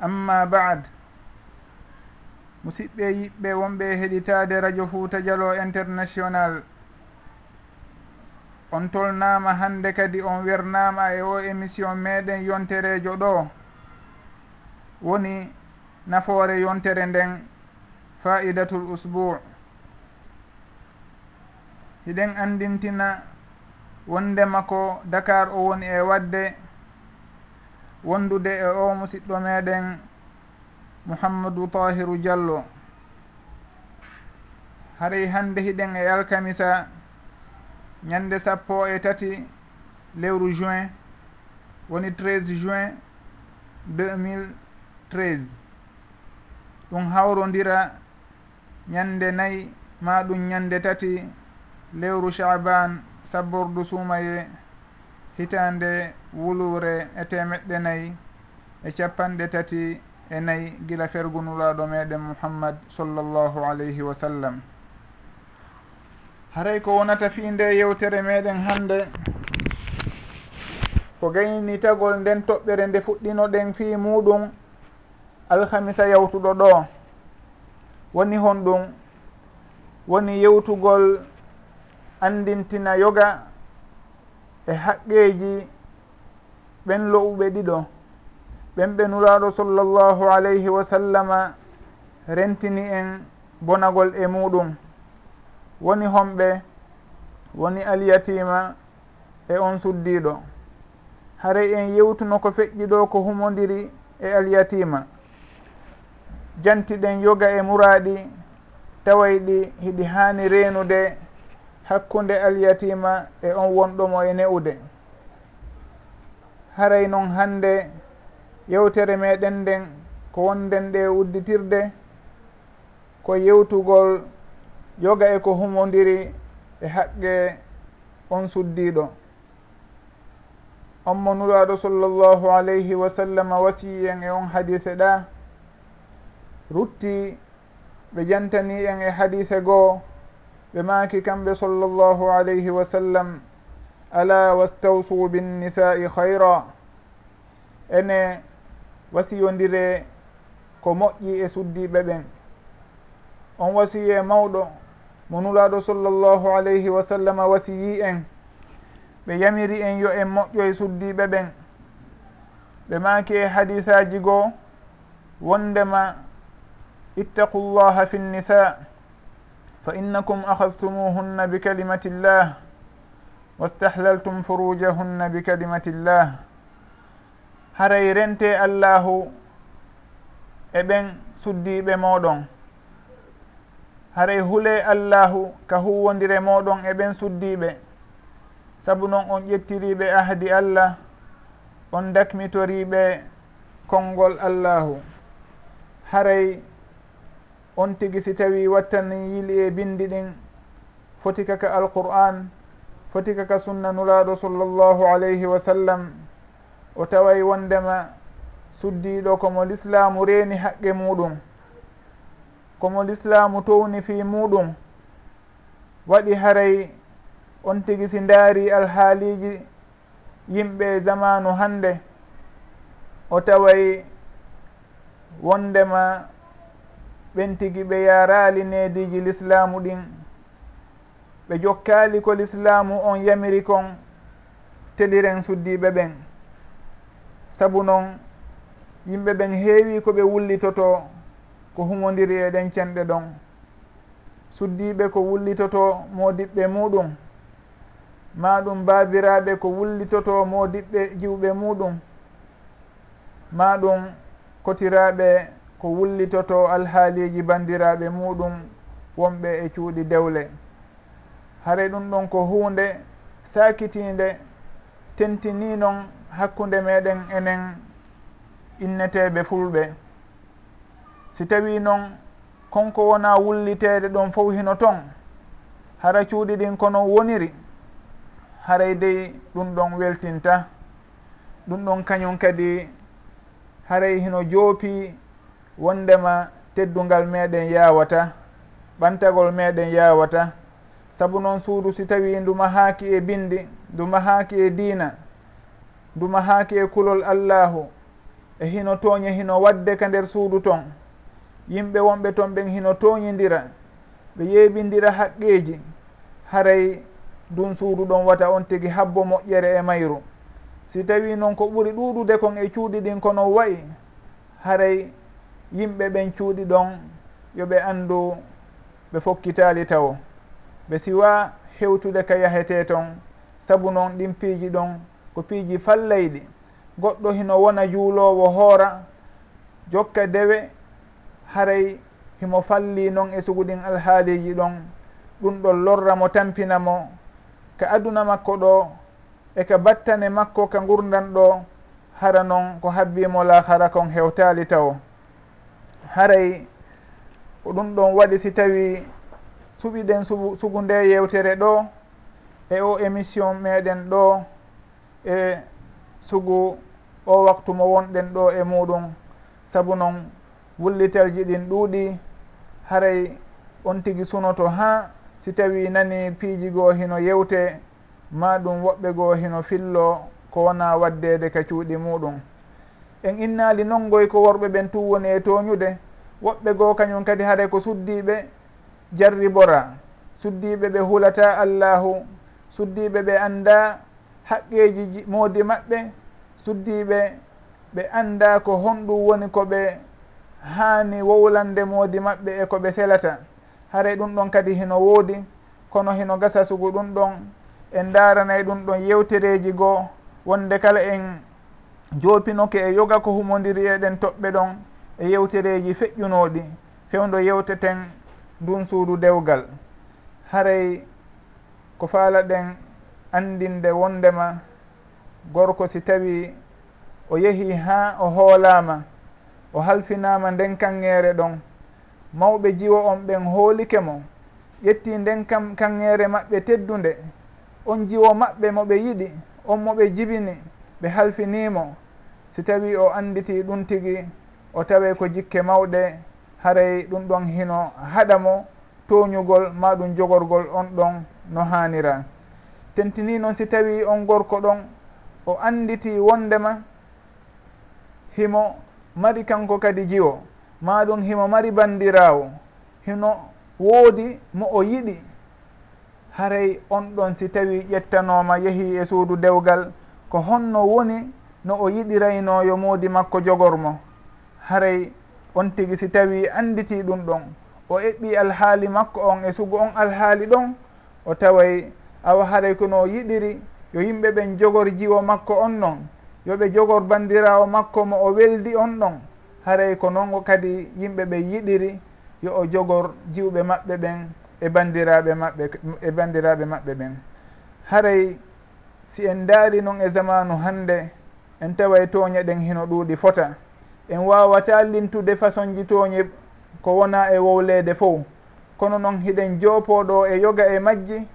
amma bad musidɓe yiɓɓe wonɓe heɗitade radio fouta dialo international. On tolnama hande kadi on wernama e o émission meɗen yonterejo ɗo. Woni nafoore yontere nden faidatul usbou hiɗen andintina wondema ko dakar o woni e wadde wondude e o musidɗo meɗen mouhammadou tahiru diallo. Haray hande hiɗen e alkamisa ñande sappo e tati lewru juin woni 13 juin 2013 ɗum hawrodira ñande nayyi ma ɗum ñande tati lewru chaban sabbordu suumaye. hitande wulure e temeɗɗe nayyi e capanɗe tati e nayyi gila fergunulaɗo meɗen mouhammad sallllahu alayhi wa sallam. Haray ko wonata fi nde yewtere meɗen hande ko gaynitagol nden toɓɓere nde fuɗɗinoɗen fi muɗum alhamisa yawtuɗo ɗo woni hon ɗum woni yewtugol andintina yoga e haqqeeji ɓen lo'uɓe ɗiɗo ɓen ɓe nuraaɗo sallllahu alayhi wa sallama rentini en bonagol e muɗum. Woni homɓe woni alyatima e on suddiɗo haray en yewtuno ko feƴƴi ɗo ko humodiri e alyatima. Jantiɗen yoga e muraɗi taway ɗi hiɗi haani reenude hakkunde alyatima e on wonɗomo e ne'ude haray noon hannde yewtere meɗen nden ko wonden ɗe udditirde ko yewtugol yoga e ko humodiri e haqqe on suddiɗo on mo nuraɗo sallllahu alayhi wa sallam wasiyi en e on hadise ɗa rutti ɓe jantani en e hadise goo ɓe maaki kamɓe sallllahu alayhi wa sallam ala wastawsu binnisa'i hayra ene wasiyodire ko moƴƴi e suddiɓe ɓen. On wasiye mawɗo mo nulaɗo sallllahu alayhi wa sallam wasiyi en. Ɓe yamiri en yo en moƴƴo e suddiɓe ɓen. Ɓe maaki e hadisaji goo wondema ittaqullaha fi nnisa' fa innakum ahastumuhunna bi kalimati llah wastahlaltum furujahunna bi kalimati llah haray rente allahu e ɓen suddiɓe moɗon haray huule allahu ka huwodire moɗon e ɓen suddiɓe saabu noon on ƴettiriɓe ahdi allah on dakmitoriɓe konngol allahu. Haray on tigi si tawi wattan yili e bindi ɗin. Foti kaka alqur'an foti kaka sunna nuraɗo sallllahu alayhi wa sallam. O taway wondema suddiɗo komo l'islamu reeni haqqe muɗum. Komo l'islamu towni fi muɗum. Waɗi haray on tigi si ndaari alhaaliji yimɓe zamanu hande o taway wondema ɓen tigi ɓe yarali nediji l'islamu ɗin. Ɓe jokkali ko l'islamu on yamiri kon teliren suddiɓe ɓen. Saabu noon yimɓe ɓen heewi ko ɓe wullitoto ko humodiri e ɗen cenɗe ɗon. Suddiɓe ko wullitoto modiɓɓe muɗum. Ma ɗum babiraɓe ko wullitoto modiɓɓe jiwɓe muɗum. Ma ɗum kotiraɓe ko wullitoto alhaaliji bandiraɓe muɗum wonɓe e cuuɗi dewle. Hare ɗum ɗon ko hunde sakitinde tentini noon hakkude meɗen enen inneteɓe fulɓe. Si tawi noon konko wona wullitede ɗon fof hino toon hara cuuɗi ɗin kono woniri? Haray dey ɗum ɗon weltinta. Ɗum ɗon kañum kadi haray hino joopi wondema teddungal meɗen yawata ɓantagol meɗen yawata. Saabu noon suudu si tawi ndu mahaki e bindi ndu mahaki e diina ndu mahaki e kulol allahu e hino tooñe hino wadde ka nder suudu ton. Yimɓe wonɓe toon ɓen hino tooñidira ɓe yeeɓindira haqqeeji haray ndun suudu ɗon wata on tigi habbo moƴƴere e mayru. Si tawi noon ko ɓuri ɗuuɗude kon e cuuɗi ɗin kono wayi haray yimɓe ɓen cuuɗi ɗon yoɓe anndu ɓe fokkitaali taw ɓe siwa hewtude ka yahete toon sabu noon ɗin piiji ɗon ko piiji fallayɗi. Goɗɗo hino wona juulowo hoora jokka dewe haray himo falli noon e suguɗin alhaaliji ɗon. Ɗum ɗon lorra mo tampina mo. Ka aduna makko ɗo e ka battane makko ka gurdan ɗo hara noon ko habbimo lahara kon hewtali taw haray ko ɗum ɗon waɗi si tawi suɓiɗen sugu sugu nde yewtere ɗo e o émission meɗen ɗo e sugu o waktu mo wonɗen ɗo e muɗum. Saabu noon wullitelji ɗin ɗuuɗi haray on tigi sunoto ha si tawi nani piiji goo hino yewte ma ɗum woɓɓe goo hino fillo ko wona waddede ka cuuɗi muɗum. en innaali nongoy ko worɓe ɓen tu woni e toñude. Woɓɓe goo kañum kadi haray ko suddiiɓe jarribora suddiiɓe ɓe hulata allahu. Suddiiɓe ɓe annda haqqeeji moodi maɓɓe. Suddiiɓe ɓe annda ko honɗum woni ko ɓe haani wowlande moodi maɓɓe e ko ɓe selata. Haray ɗum ɗon kadi hino woodi. Kono hino gasa sugu ɗum ɗon. En ndaranay ɗum ɗon yewtereji goo. Wonde kala en joopinoke e yoga ko humodiri eɗen toɓɓe ɗon e yewtereji feƴƴunoɗi fewdo yewteten ndun suudu dewgal. Haray ko faala ɗen andinde wondema gorko si tawi o yeehi ha o hoolama o halfinama nden kanŋere ɗon mawɓe jiwo on ɓen hoolike mo ƴetti nden kam kanŋere maɓɓe teddude on jiwo maɓɓe moɓe yiɗi on moɓe jibini. ɓe halfinimo si tawi o anditi ɗum tigi o tawe ko jikke mawɗe haray ɗum ɗon hino haɗa mo toñugol ma ɗum jogorgol on ɗon no hanira. Tentini noon si tawi on gorko ɗon o anditi wondema himo mari kanko kadi jiwo ma ɗum himo mari bandirawo hino woodi mo o yiɗi. Haray on ɗon si tawi ƴettanoma yeehi e suudu dewgal ko honno woni no o yiɗiraynoyo moodi makko jogormo. Haray on tigi si tawi anditi ɗum ɗon. O eɓɓi alhaali makko on e sugu on alhaali ɗon o taway awa haray kono o yiɗiri yo yimɓe ɓen jogor jiwo makko on noon yoɓe jogor bandirawo makko mo o weldi on ɗon haray ko noon o kadi yimɓe ɓe yiɗiri yo o jogor jiwɓe maɓɓe ɓen e bandiraɓe maɓɓe e bandiraɓe maɓɓe ɓen. Haray si en daari noon e zamanu hannde en taway tooñe ɗen hino ɗuuɗi fota. En wawata lintude façon ji tooñe ko wona e wowleede fof kono noon hiɗen joopoɗo e yoga e majji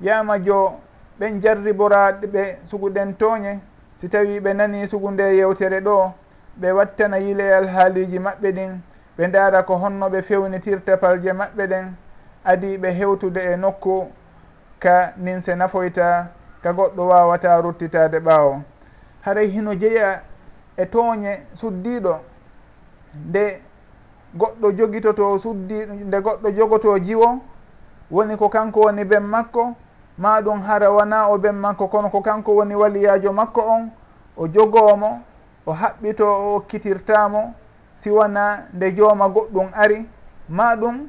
yama jo ɓen jarriboraɓe suguɗen tooñe si tawi ɓe nani sugu nde yewtere ɗo ɓe wattana yile alhaaliji maɓɓe ɗin ɓe ndaara ko honno ɓe fewnitirta palje maɓɓe ɗen adi ɓe hewtude e nokku ka nin se nafoyta ka goɗɗo wawata ruttitade ɓaawo. Haray hino jeeya e tooñe suddiɗo nde goɗɗo jogitoto suddi nde goɗɗo jogoto jiwo woni ko kanko woni ben makko ma ɗum hara wona o ben makko kono ko kanko woni waliyajo makko on o jogomo o haɓɓito o okkitirtamo siwana nde jooma goɗɗum ari ma ɗum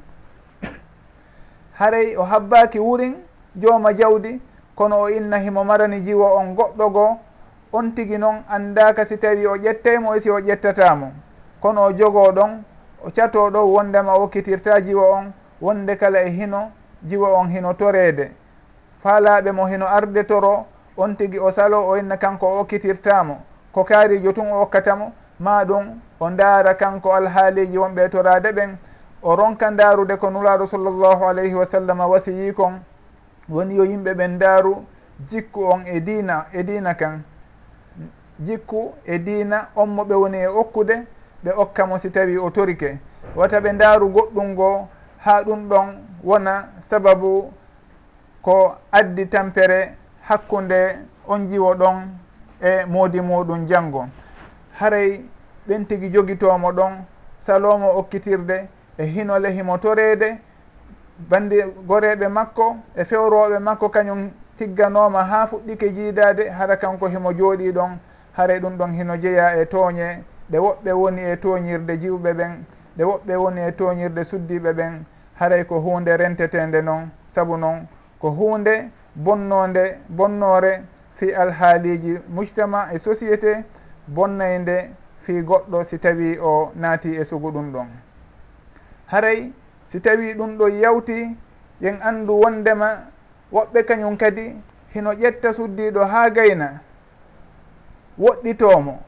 haray o habbaki wurin jooma jawdi kono o inna himo marani jiwo on goɗɗo goo on tigi noon anndaka si tawi o ƴettaymo e si o ƴettatamo kono o jogo ɗon o cato ɗo wondema o wakkitirta jiwo on wonde kala e hino jiwo on hino torede. Faalaɓe mo hino arde toro on tigi o salo o inna kanko o okkitirtamo ko kaarijo tun o okkatamo ma ɗum o ndaara kanko alhaaliji wonɓe torade ɓen. O ronka ndaarude ko nulaaɗo sallllahu alayhi wa sallam wasiyi kon woni yo yimɓe ɓen ndaaru jikku on e diina e diina kan. Jikku e diina on mo ɓe woni e okkude ɓe okka mo si tawi o torike wata ɓe ndaaru goɗɗum ngoo haa ɗum ɗon wona sababu ko addi tampere hakkunde on jiwo ɗon e moodi muɗum janngo. Haray ɓen tigi jogitomo ɗon salomo okkitirde e hinole himo toreede bandi goreɓe makko e fewroɓe makko kañum tigganoma ha fuɗɗike jiidade hara kanko himo jooɗi ɗon hare ɗum ɗon hino jeeya e tooñe ɗe woɓɓe woni e tooñirde jiwɓe ɓen ɗe woɓɓe woni e tooñirde suddiɓe ɓen haray ko hunde rentetende noon saabu noon ko hunde bonnode bonnore fi alhaaliji mujtama e société bonnayde fi goɗɗo si tawi o naati e sugu ɗum ɗon. Haray si tawi ɗum ɗo yawti yen anndu wondema woɓɓe kañum kadi hino ƴetta suddiɗo haa gayna woɗɗitomo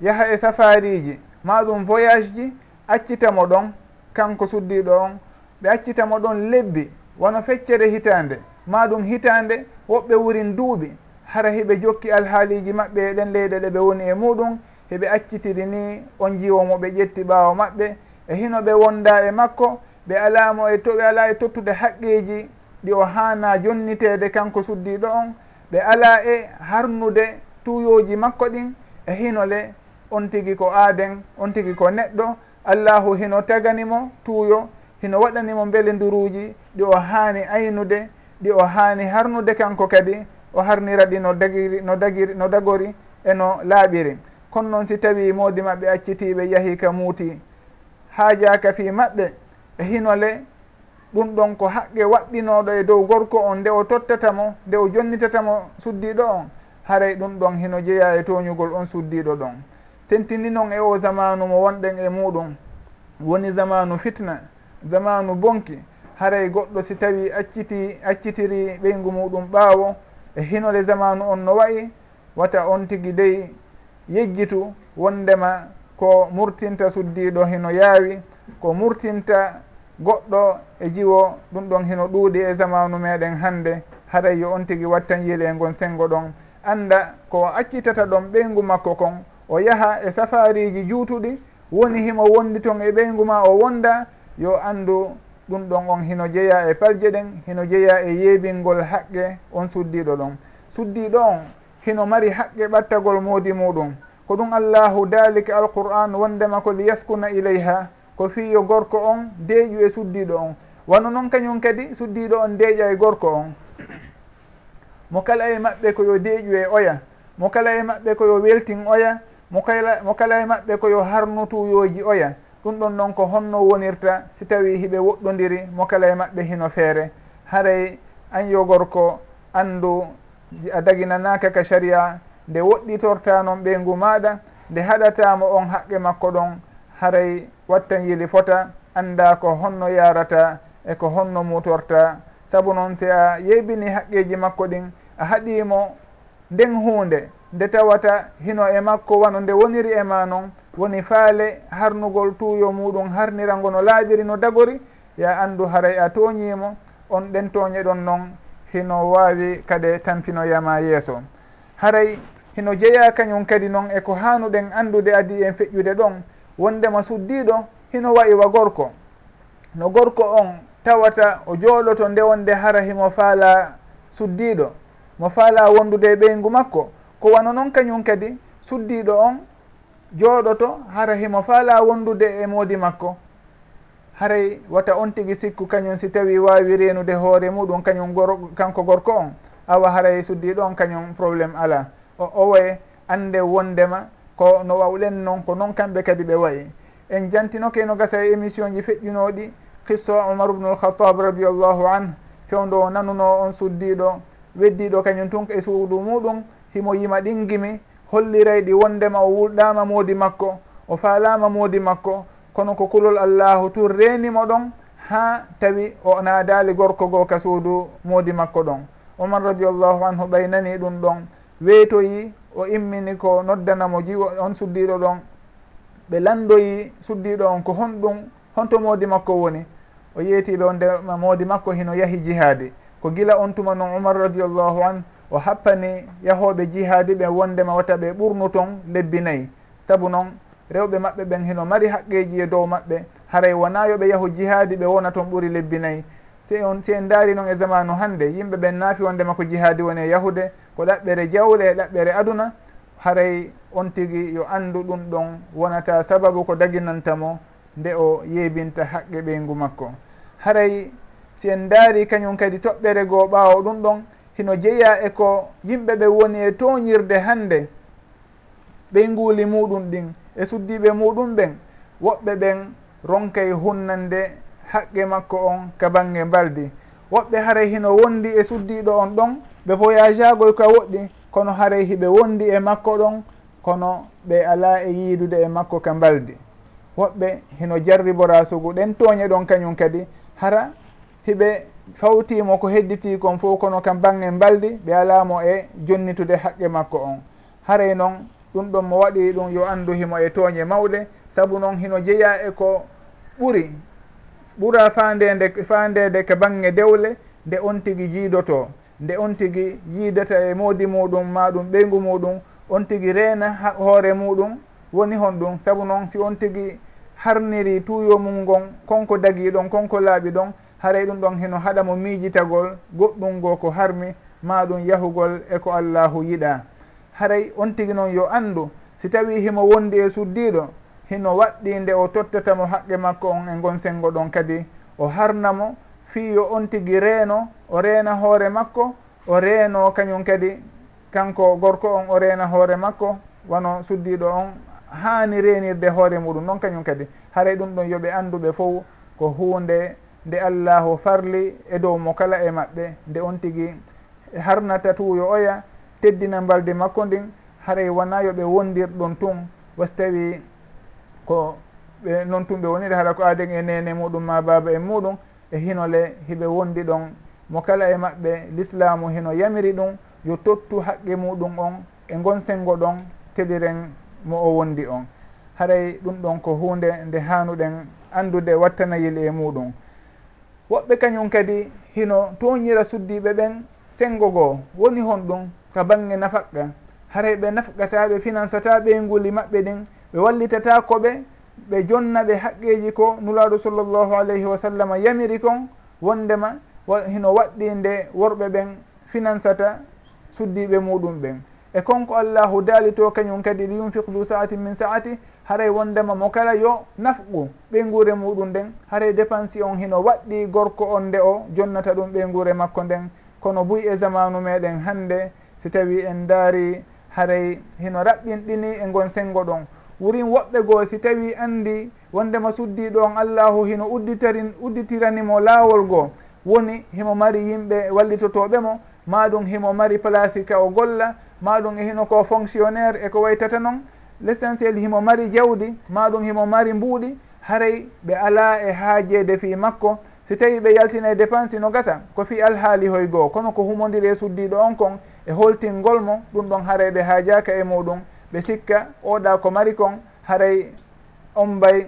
yaha e safariji maɗum voyage ji accitamo ɗon kanko suddiɗo on ɓe accitamo ɗon lebbi wono feccere hitande maɗum hitande woɓɓe wurin duuɓi hara hiɓe jokki alhaaliji maɓɓe e ɗen leyɗe ɗe ɓe woni e muɗum heɓe accitiri ni on jiwomo ɓe ƴetti ɓaawo maɓɓe e hino ɓe wonda e makko ɓe alamo e to ɓe ala e tottude haqqeji ɗi o hana jonnitede kanko suddiɗo on. Ɓe ala e harnude tuyoji makko ɗin e hinole on tigi ko aaden on tigi ko neɗɗo. Allahu hino taganimo tuuyo hino waɗanimo beele nduruji ɗi o haani aynude ɗi o haani harnude kanko kadi o harnira ɗi no dagiri no dagiri no dagori eno laaɓiri. Kono noon si tawi moodi maɓɓe accitiɓe yahi ka muuti. Haajaka fi maɓɓe E hinole ɗum ɗon ko haqqe waɗɗinoɗo e dow gorko on nde o tottatamo nde o jonnitatamo suddiɗo on. Haray ɗum ɗon hino jeeya e toñugol on suddiɗo ɗon. Tentini noon e o zamanu mo wonɗen e muɗum. Woni zamanu fitna zamanu bonki. Haray goɗɗo si tawi acciti accitiri ɓeygu muɗum ɓaawo e hinole zamanu on no wayi wata on tigi dey yejjitu wondema ko murtinta suddiɗo hino yaawi ko murtinta goɗɗo e jiwo ɗum ɗon heno ɗuuɗi e zamanu meɗen hannde. Haray yo on tigui wattan yiile ngon sengo ɗon. Anda ko accitata ɗon ɓeygu makko kon o yaha e safariji juutuɗi woni himo wondi ton e ɓeygu ma o wonda yo andu ɗum ɗon on hino jeeya e palje ɗen hino jeeya e yeebingol haqqe on suddiɗo ɗon. Suddiɗo on hino mari haqqe ɓattagol moodi muɗum. Ko ɗum allahu dalika alqur'an wondema ko liyaskuna ileyha ko fiyo gorko on deeƴu e suddiɗo on. Wano noon kañum kadi suddiɗo on deeƴa e gorko on. Mo kala e maɓɓe koyo deeƴu e oya. Mo kala e maɓɓe koyo weltin oya. Mo kala mo kala e maɓɓe koyo harnutuyoji oya. Ɗum ɗon noon ko honno wonirta si tawi hiɓe woɗɗodiri mo kala e maɓɓe hino feere. Haray an yo gorko andu a daginanaka ka saria nde woɗɗitorta noon ɓeygu maɗa nde haɗatamo on haqqe makko ɗon. Haray wattan yili fota annda ko honno yarata e ko honno mutorta. Saabu noon si a yeybini haqqeji makko ɗin a haɗimo nden hunde nde tawata hino e makko wano nde woniri e ma noon woni faale harnugol tuuyo muɗum harnirango no laaɓiri no dagori ya andu haray a tooñimo on ɗen tooñe ɗon noon hino wawi kade tampinoyama yeeso. Haray hino jeeya kañum kadi noon eko hanuɗen andude adi en feƴƴude ɗon wondema suddiɗo hino wayi wa gorko. No gorko on tawata o jooɗoto nde wonde hara himo faala suddiɗo mo faala wondude e ɓeyngu makko. Ko wano noon kañum kadi suddiɗo on jooɗoto hara himo faala wondude e moodi makko. Haray wata on tigi sikku kañum si tawi wawi renude hoore muɗum kañum gor, kanko gorko on. Awa haray suddiɗo on kañum probléme ala o owoye ande wondema ko no wawlen noon ko noon kamɓe kadi ɓe wayi. En jantinoke no gasa e émission ji feƴƴunoɗi qissa omar ubnul khatab radiallahu anh fewndo o nanuno on suddiɗo weddiɗo kañum tun e suudu muɗum himo yima ɗingimi hollirayɗi wondema o wulɗama moodi makko o faalama moodi makko kono ko kulol allahu tun renimo ɗon ha tawi o naadali gorko goo ka suudu moodi makko ɗon. Omar radiallahu anhu ɓaynani ɗum ɗon weetoyi o immini ko noddanamo jiwo on suddiɗo ɗon ɓe landoyi suddiɗo on ko honɗum honto moodi makko woni o yeetiɓe on nde moodi makko hino yahi jihaadi. Ko gila on tuma noon umar radiallahu an o happani yahoɓe jihaadi ɓe wondema wata ɓe ɓurnu toon lebbi nayyi saabu noon rewɓe maɓɓe ɓen hino mari haqqeji e dow maɓɓe haray wona yoɓe yahu jihaadi ɓe wona toon ɓuuri lebbi nayyi si on si en daari noon e zamanu hannde yimɓe ɓen naafi wondema ko jihaadi woni e yahude ko ɗaɓɓere jawle e ɗaɓɓere aduna haray on tigi yo anndu ɗum ɗon wonata sababu ko daginantamo nde o yeebinta haqqe ɓeygu makko. Haray si en daari kañum kadi toɓɓere goo ɓaawo ɗum ɗon hino jeeya e ko yimɓe ɓe woni e toñirde hannde ɓeynguli muɗum ɗin e suddiɓe muɗum ɓen woɓɓe ɓen ronkay hunnande haqqe makko on ka bange mbaldi. Woɓɓe haray hino wondi e suddiɗo on ɗon ɓe voyageagoy ka woɗɗi kono haray hiɓe wondi e makko ɗon kono ɓe ala e yiidude e makko ka mbaldi. Woɓɓe hino jarribora sugu ɗen tooñe ɗon kañum kadi hara hiɓe fawtimo ko hedditi kon fof kono kam bange mbaldi ɓe alamo e jonnitude haqqe makko on. Haray noon ɗum ɗon mo waɗi ɗum yo andu himo e tooñe mawɗe saabu noon hino jeeya e ko ɓuri ɓura fandede fandede ka bange dewle nde on tigui jiidoto nde on tigi yiidata e moodi muɗum maɗum ɓeygu muɗum on tigi reena hoore muɗum. Woni hon ɗum sabu noon si on tigi harniri tuyo mum ngon konko dagii ɗon konko laaɓi ɗon haray ɗum ɗon heno haɗa mo miijitagol goɗɗum ngo ko harmi maɗum yahugol e ko allahu yiɗa. Haray on tigi noon yo anndu si tawi himo wondi e suddiɗo hino waɗɗi nde o tottatamo haqqe makko on e ngon sengo ɗon kadi o harnamo fiyo on tigi reeno o reena hoore makko o reeno kañum kadi kanko gorko on o reena hoore makko wano suddiɗo on haani reenirde hoore muɗum noon kañum kadi. Haray ɗum ɗon yooɓe annduɓe fof ko hunde nde allahu farli e dow mo kala e maɓɓe nde on tigui harnata tuuyo oya teddina mbalde makko ndin. Haray wona yooɓe wondir ɗon tun wasi tawi ko ɓe noon tun ɓe woniri haɗa ko aaden e nene muɗum ma baaba en muɗum e hinole hiɓe wondi ɗon mo kala e maɓɓe l'islamu heno yamiri ɗum yo tottu haqqe muɗum on e gon sengo ɗon teɗiren mo o wondi on. Haray ɗum ɗon ko hunde nde hanuɗen andude wattanayil e muɗum. Woɓɓe kañum kadi hino toñira suddiɓe ɓen sengo goo woni hon ɗum ka bange nafaqqa. Haray ɓe nafqata ɓe finansata ɓeyguli maɓɓe ɗin ɓe wallitata koɓe ɓe jonna ɓe haqqeji ko nulaɗo sallllahu alayhi wa sallam yamiri kon wondema hino waɗɗi nde worɓe ɓen finansata suddiɓe muɗum ɓen. E konko allahu daali to kañum kadi li yunfiq du saatin min saati haray wondema mo kala yo nafɓu ɓeygure muɗum nden. Haray dépense on hino waɗɗi gorko on nde o jonnata ɗum ɓeygure makko nden. Kono buy e zamanu meɗen hande si tawi en daari haray hino raɓɓinɗini e gon sengo ɗon. Wurin woɓɓe goo si tawi andi wondema suddiɗo on allahu hino udditarin udditiranimo laawol goo woni himo mari yimɓe wallitotoɓe mo ma ɗum himo mari place ka o golla ma ɗum e hino ko fonctionnaire eko waytata noon l' essentiel himo mari jawdi ma ɗum himo mari mbuuɗi haray ɓe ala e haajede fi makko. Si tawi ɓe yaltina e dépense no gasa ko fi alhaali hoy goo kono ko humodiri e suddiɗo on kon e holtingol mo ɗum ɗon haray ɓe haajaka e muɗum. Ɓe sikka oɗa ko mari kon haray on mbay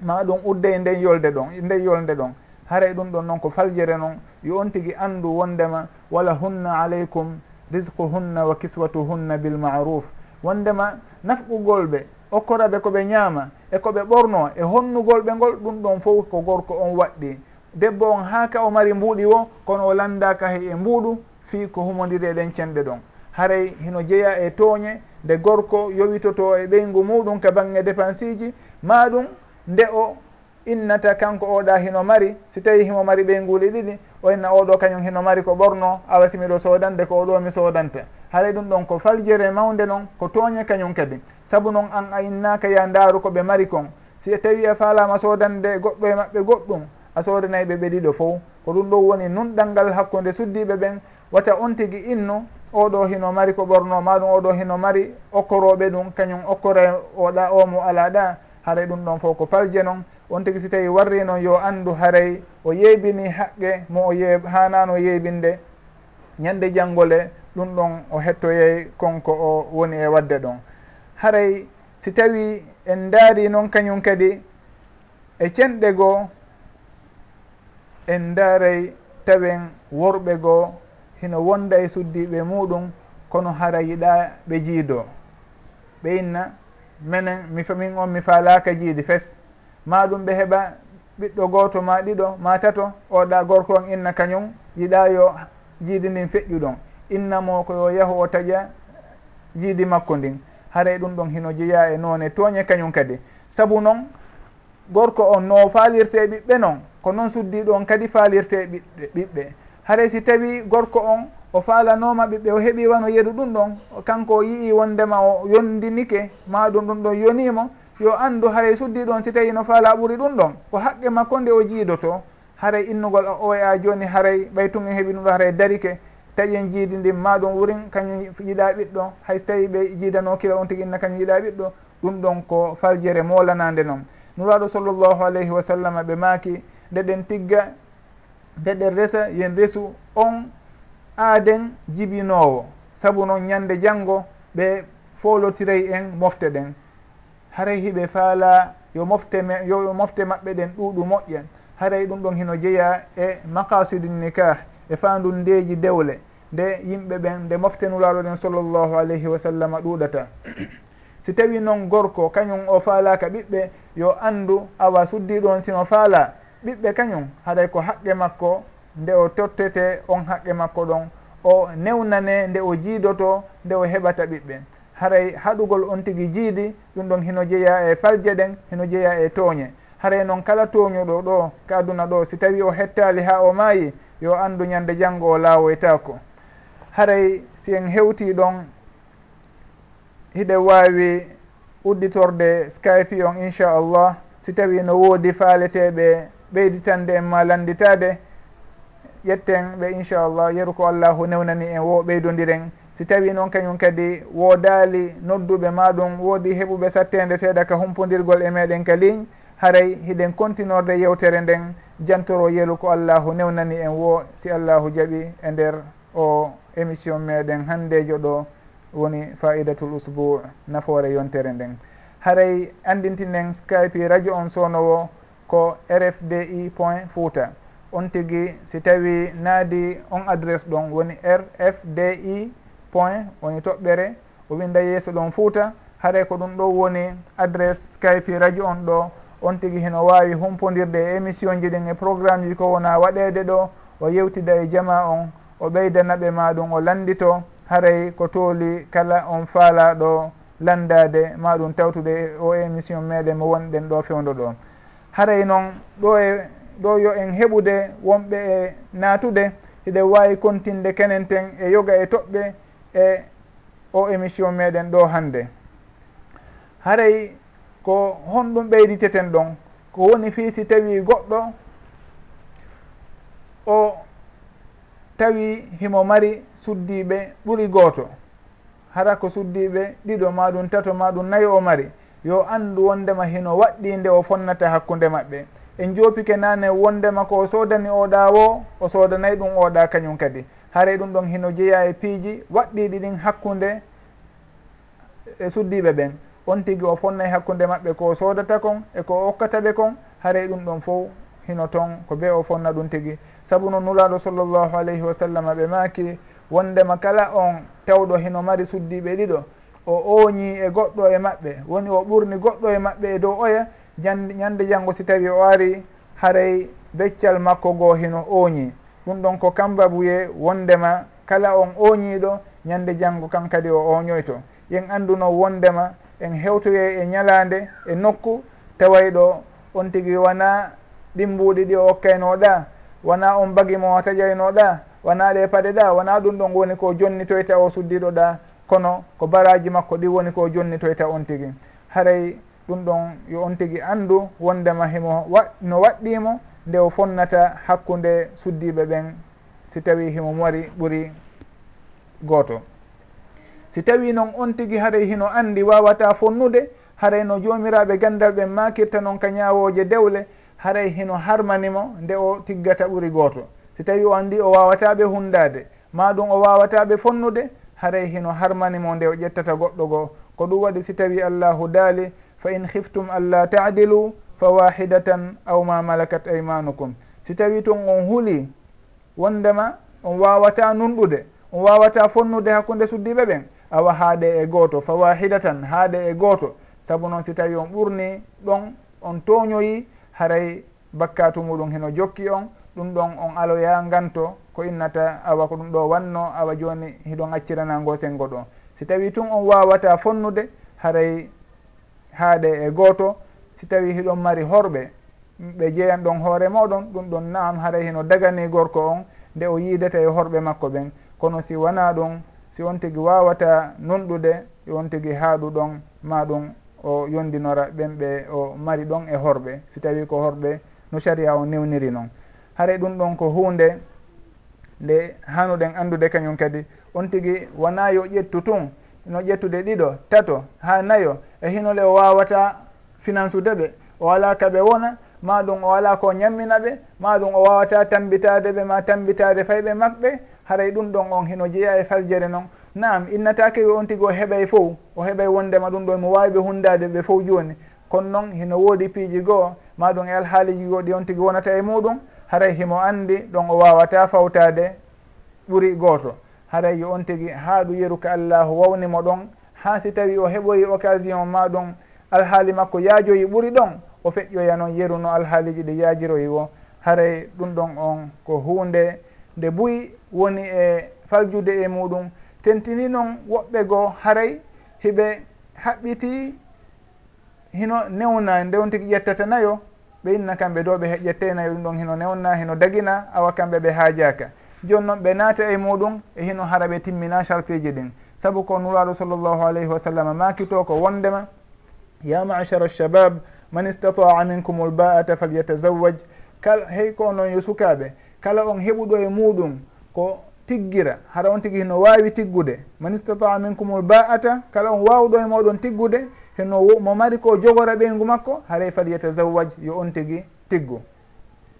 ma ɗum udde nden yolde ɗon nden yolde ɗon. haray ɗum ɗon noon ko faljere noon yo on tigui andu wondema wala hunna aleykum risquhunna wa kiswatuhunna bilmaruf wondema nafqugol ɓe okkoraɓe koɓe ñaama e koɓe ɓorno e honnugol ɓe ngol ɗum ɗon fof ko gorko on waɗɗi. Debbo on haaka o mari mbuuɗi wo kono o landaka he e mbuuɗu fii ko humodiri eɗen cenɗe ɗon. Haray hino jeeya e tooñe nde gorko yowitoto e ɓeygu muɗum ka bange dépense ji maɗum nde o innata kanko oɗa hino mari si tawi himo mari ɓe nguuli ɗiɗi o inna oɗo kañum hino mari ko ɓorno awa simiɗo sodande ko oɗo mi sodante. Haray ɗum ɗon ko faljere mawde noon ko tooñe kañum kadi. Saabu noon an a innaka ya ndaaru koɓe mari kon. Si tawi a faalama sodande goɗɗo e maɓɓe goɗɗum a sodanayi ɓe ɓe ɗiɗo fof ko ɗum ɗo woni nunɗal ngal hakkude suddiɓe ɓen wata on tigui innu oɗo hino mari ko ɓorno maɗum oɗo hino mari okkoroɓe ɗum kañum okkora oɗa omo ala ɗa. Haɗa ɗum ɗon fof ko palje noon on tigi si tawi warri noon yo anndu haray o yeybini haqqe mo o yee hanano yeybinde ñande janggole ɗum ɗon o hettoyey konko o woni e wadde ɗon. Haray si tawi en daari noon kañum kadi e cenɗe goo en daaray tawen worɓe goo hino wonda e suddiɓe muɗum kono hara yiɗa ɓe jiido. Ɓe inna menen mi min on mi faalaka jiidi fes. ma ɗum ɓe heɓa ɓiɗɗo goto ma ɗiɗo ma tato oɗa gorko on inna kañum yiɗa yo jiidi ndin feƴƴuɗon innamo ko yo yahu o taƴa jiidi makko ndin. Haray ɗum ɗon hino jeeya e noone tooñe kañum kadi. Sabu noon gorko on no faalirte ɓiɓɓe noon ko noon suddiɗo on kadi faalirte ɓiɓɓe ɓiɓɓe. Haray si tawi gorko on o faalanoma ɓiɓɓe o heeɓi wano yeru ɗum ɗon kanko o yii wondema o yondinike ma ɗum ɗum ɗon yonimo yo anndu haray suddi ɗon si tawi no faala ɓuri ɗum ɗon ko haqqe makko nde o jiidoto haray innugol o a jooni haray ɓay tun en heeɓi ɗum ɗo haray darike taƴen jiidi ndin ma ɗum wurin kañum yiɗa ɓiɗɗo hay so tawi ɓe jiidano kila on tigi inna kañum yiɗa ɓiɗɗo ɗum ɗon ko faljere molanande noon nuraɗo sallllahu alayhi wa sallam ɓe maaki ndeɗen tigga ndeɗen resa yen resu on aaden jibinowo saabu noon ñande janngo ɓe folotiray en mofte ɗen. haray hiɓe faala yo mofte yo mofte maɓɓe ɗen ɗuuɗu moƴƴen. Haray ɗum ɗon hino jeeya e maqasidu nikah e fandu ndeji dewle nde yimɓe ɓen nde moftenulaɗo ɗen sallllahu alayhi wa sallam ɗuuɗata. Si tawi noon gorko kañum o faalaka ɓiɓɓe yo andu awa suddiɗo on sino faala ɓiɓɓe kañum haɗay ko haqqe makko nde o tottete on haqqe makko ɗon. O newnane nde o jiidoto nde o heɓata ɓiɓɓe. haray haɗugol on tigi jiidi ɗum ɗon hino jeeya e falje ɗen hino jeeya e tooñe. Haray noon kala tooñuɗo ɗo ka aduna ɗo si tawi o hettali ha o maayi yo anndu ñande janngo o laawoytako haray si en hewti ɗon hiɗe waawi udditorde skype on inchallah si tawi no woodi faaleteɓe ɓeyditande en ma landitade ƴetten ɓe inchallah yeru ko allahu newnani en wo ɓeydodiren si tawi noon kañum kadi woodaali nodduɓe maɗum woodi heɓuɓe sattede seeɗa ka humpodirgol e meɗen ka ligne haray hiɗen continorde yewtere nden jantoro yeelu ko allahu newnani en wo si allahu jaaɓi e nder o émission meɗen handejo ɗo woni faidatul usbou nafoore yontere nden. Haray andintinen skype radio on sownowo ko rfdi point fouta. On tigui si tawi naadi on adresse ɗon woni rfdi point woni toɓɓere o winda yeeso ɗon fouta haray ko ɗum ɗo woni adresse skype radio on ɗo. On tigui heno wawi humpodirde e émission ji ɗin e programme ji ko wona waɗede ɗo o yewtida e jama on o ɓeydanaɓe maɗum o landito haray ko tooli kala on faalaɗo landade maɗum tawtude o émission meɗen mo wonɗen ɗo fewdo ɗo. Haray noon ɗo e ɗo yo en heɓude wonɓe e naatude hiɗe wawi kontinde kenen ten e yoga e toɓɓe e o émission meɗen ɗo hande. Haray ko honɗum ɓeyditeten ɗon ko woni fii si tawi goɗɗo o tawi himo mari suddiɓe ɓuri gooto hara ko suddiɓe ɗiɗo maɗum tato maɗum nayi o mari. Yo andu wondema hino waɗɗi nde o fonnata hakkude maɓɓe. En jopike nane wondema ko o sodani oɗa wo o sodanayi ɗum oɗa kañum kadi. haray ɗum ɗon hino jeeya e piiji waɗɗiɗi ɗin hakkunde e suddiɓe ɓen. On tigi o fonnay hakkunde maɓɓe ko sodata kon eko o hokkata ɓe kon haray ɗum ɗon fof hino toon ko be o fonna ɗum tigi. Saabu noon nulaɗo sallllahu alayhi wa sallam ɓe maaki wondema kala on tawɗo hino mari suddiɓe ɗiɗo o ooñi e goɗɗo e maɓɓe. Woni o ɓurni goɗɗo e maɓɓe e dow oya jande ñande janngo si tawi o ari haray beccal makko goo hino ooñi ɗum ɗon ko kambabuye wondema kala on ooñiiɗo ñande janngo kan kadi o ooñoyto yen annduno wondema en hewtoye e ñalaande e nokku taway ɗo on tigi wona ɗin ɗi o okkaynoɗa wona on bagi mo o tajaynoɗa wona ɗe paɗe ɗa wona ɗum ɗon woni ko jonnitoyta o suddiɗo ɗa kono ko baraji makko ɗi woni ko jonnitoyta on tigi. Haray ɗum ɗon yo on tigi anndu wondema himo wa no waɗɗimo nde o fonnata hakkunde suddiɓe ɓen si tawi himo mari ɓuri gooto. Si tawi noon on tigi haray hino andi wawata fonnude haray no jomiraɓe gandal ɓen makirta noon ka ñawoje dewle haray hino harmanimo nde o tiggata ɓuri gooto. Si tawi o andi o wawataɓe hundade maɗum o wawataɓe fonnude haray hino harmanimo nde o ƴettata goɗɗo goo. Ko ɗum waɗi si tawi allahu daali fa in hiftum allah tadilu fawahidatan aw ma malakat aymanukum. Si tawi toon on huuli wondema on wawata nunɗude on wawata fonnude hakkude suddiɓe ɓen awa haade e goto fawahidatan haade e gooto. Saabu noon si tawi on ɓurni ɗon on toñoyi haray bakkatu muɗum heno jokki on ɗum ɗon on aloya nganto ko innata awa ko ɗum ɗo wanno awa joni hiɗon acciranango sengo ɗon si tawi tun on wawata fonnude haray haade e gooto si tawi hiɗon mari horɓe ɓe jeeyan ɗon hoore moɗon ɗum ɗon naam haray heno dagani gorko on nde o yiidata e horɓe makko ɓen. Kono si wona ɗum si on tigi wawata nunɗude on tigi haaɗu ɗon ma ɗum o yondinora ɓen ɓe o mari ɗon e horɓe. Si tawi ko horɓe no saria o newniri noon haray ɗum ɗon ko hunde nde hanuɗen andude kañum kadi. On tigi wona yo ƴettu tun no ƴettude ɗiɗo tato ha nayo e hinole o wawata finansude ɓe o ala kaɓe wona ma ɗum o ala ko ñammina ɓe ma ɗum o wawata tambitade ɓe ma tambitade fayɓe makɓe haray ɗum ɗon on hino jeeya e faljere noon nam innatake wi on tigi o heɓay fof o heɓay wondema ɗum ɗo mo wawiɓe hundade ɓe fof joni. Kono noon hino woodi piiji goo ma ɗum e alhaaliji goo ɗi on tigi wonata e muɗum haray himo andi ɗon o wawata fawtade ɓuuri goto haray yo on tigi haa ɗu yeru ka allahu wawnimo ɗon ha si tawi o heɓoyi occasion ma ɗum alhaali makko yaajoyi ɓuri ɗon o feƴƴoya noon yeruno alhaaliji ɗi yaajiroyi o haray ɗum ɗon on ko hunde nde buyi woni e faljude e muɗum. Tentini noon woɓɓe goo haray hiɓe haɓɓiti hino newna ndewon tigi ƴettata nayo ɓe inna kamɓe ɗo ɓe ƴettenayo ɗum ɗon hino newna hino dagina awa kamɓe ɓe haajaka. Joni noon ɓe naata e muɗum e hino hara ɓe timmina charpiji ɗin. Saabu ko nuraɗo sallllahu alayhi wa sallam makito ko wondema ya machara alshabab man istataa minkum lbaata falyatazawaj kala hey ko noon yo sukaɓe kala on heɓuɗo e muɗum ko tiggira hara on tigi hino wawi tiggude. Man istataa minkum lbaata kala on wawɗo e moɗon tiggude heno mo mari ko jogora ɓeygu makko haray e falyatazawaj yo on tigi tiggu.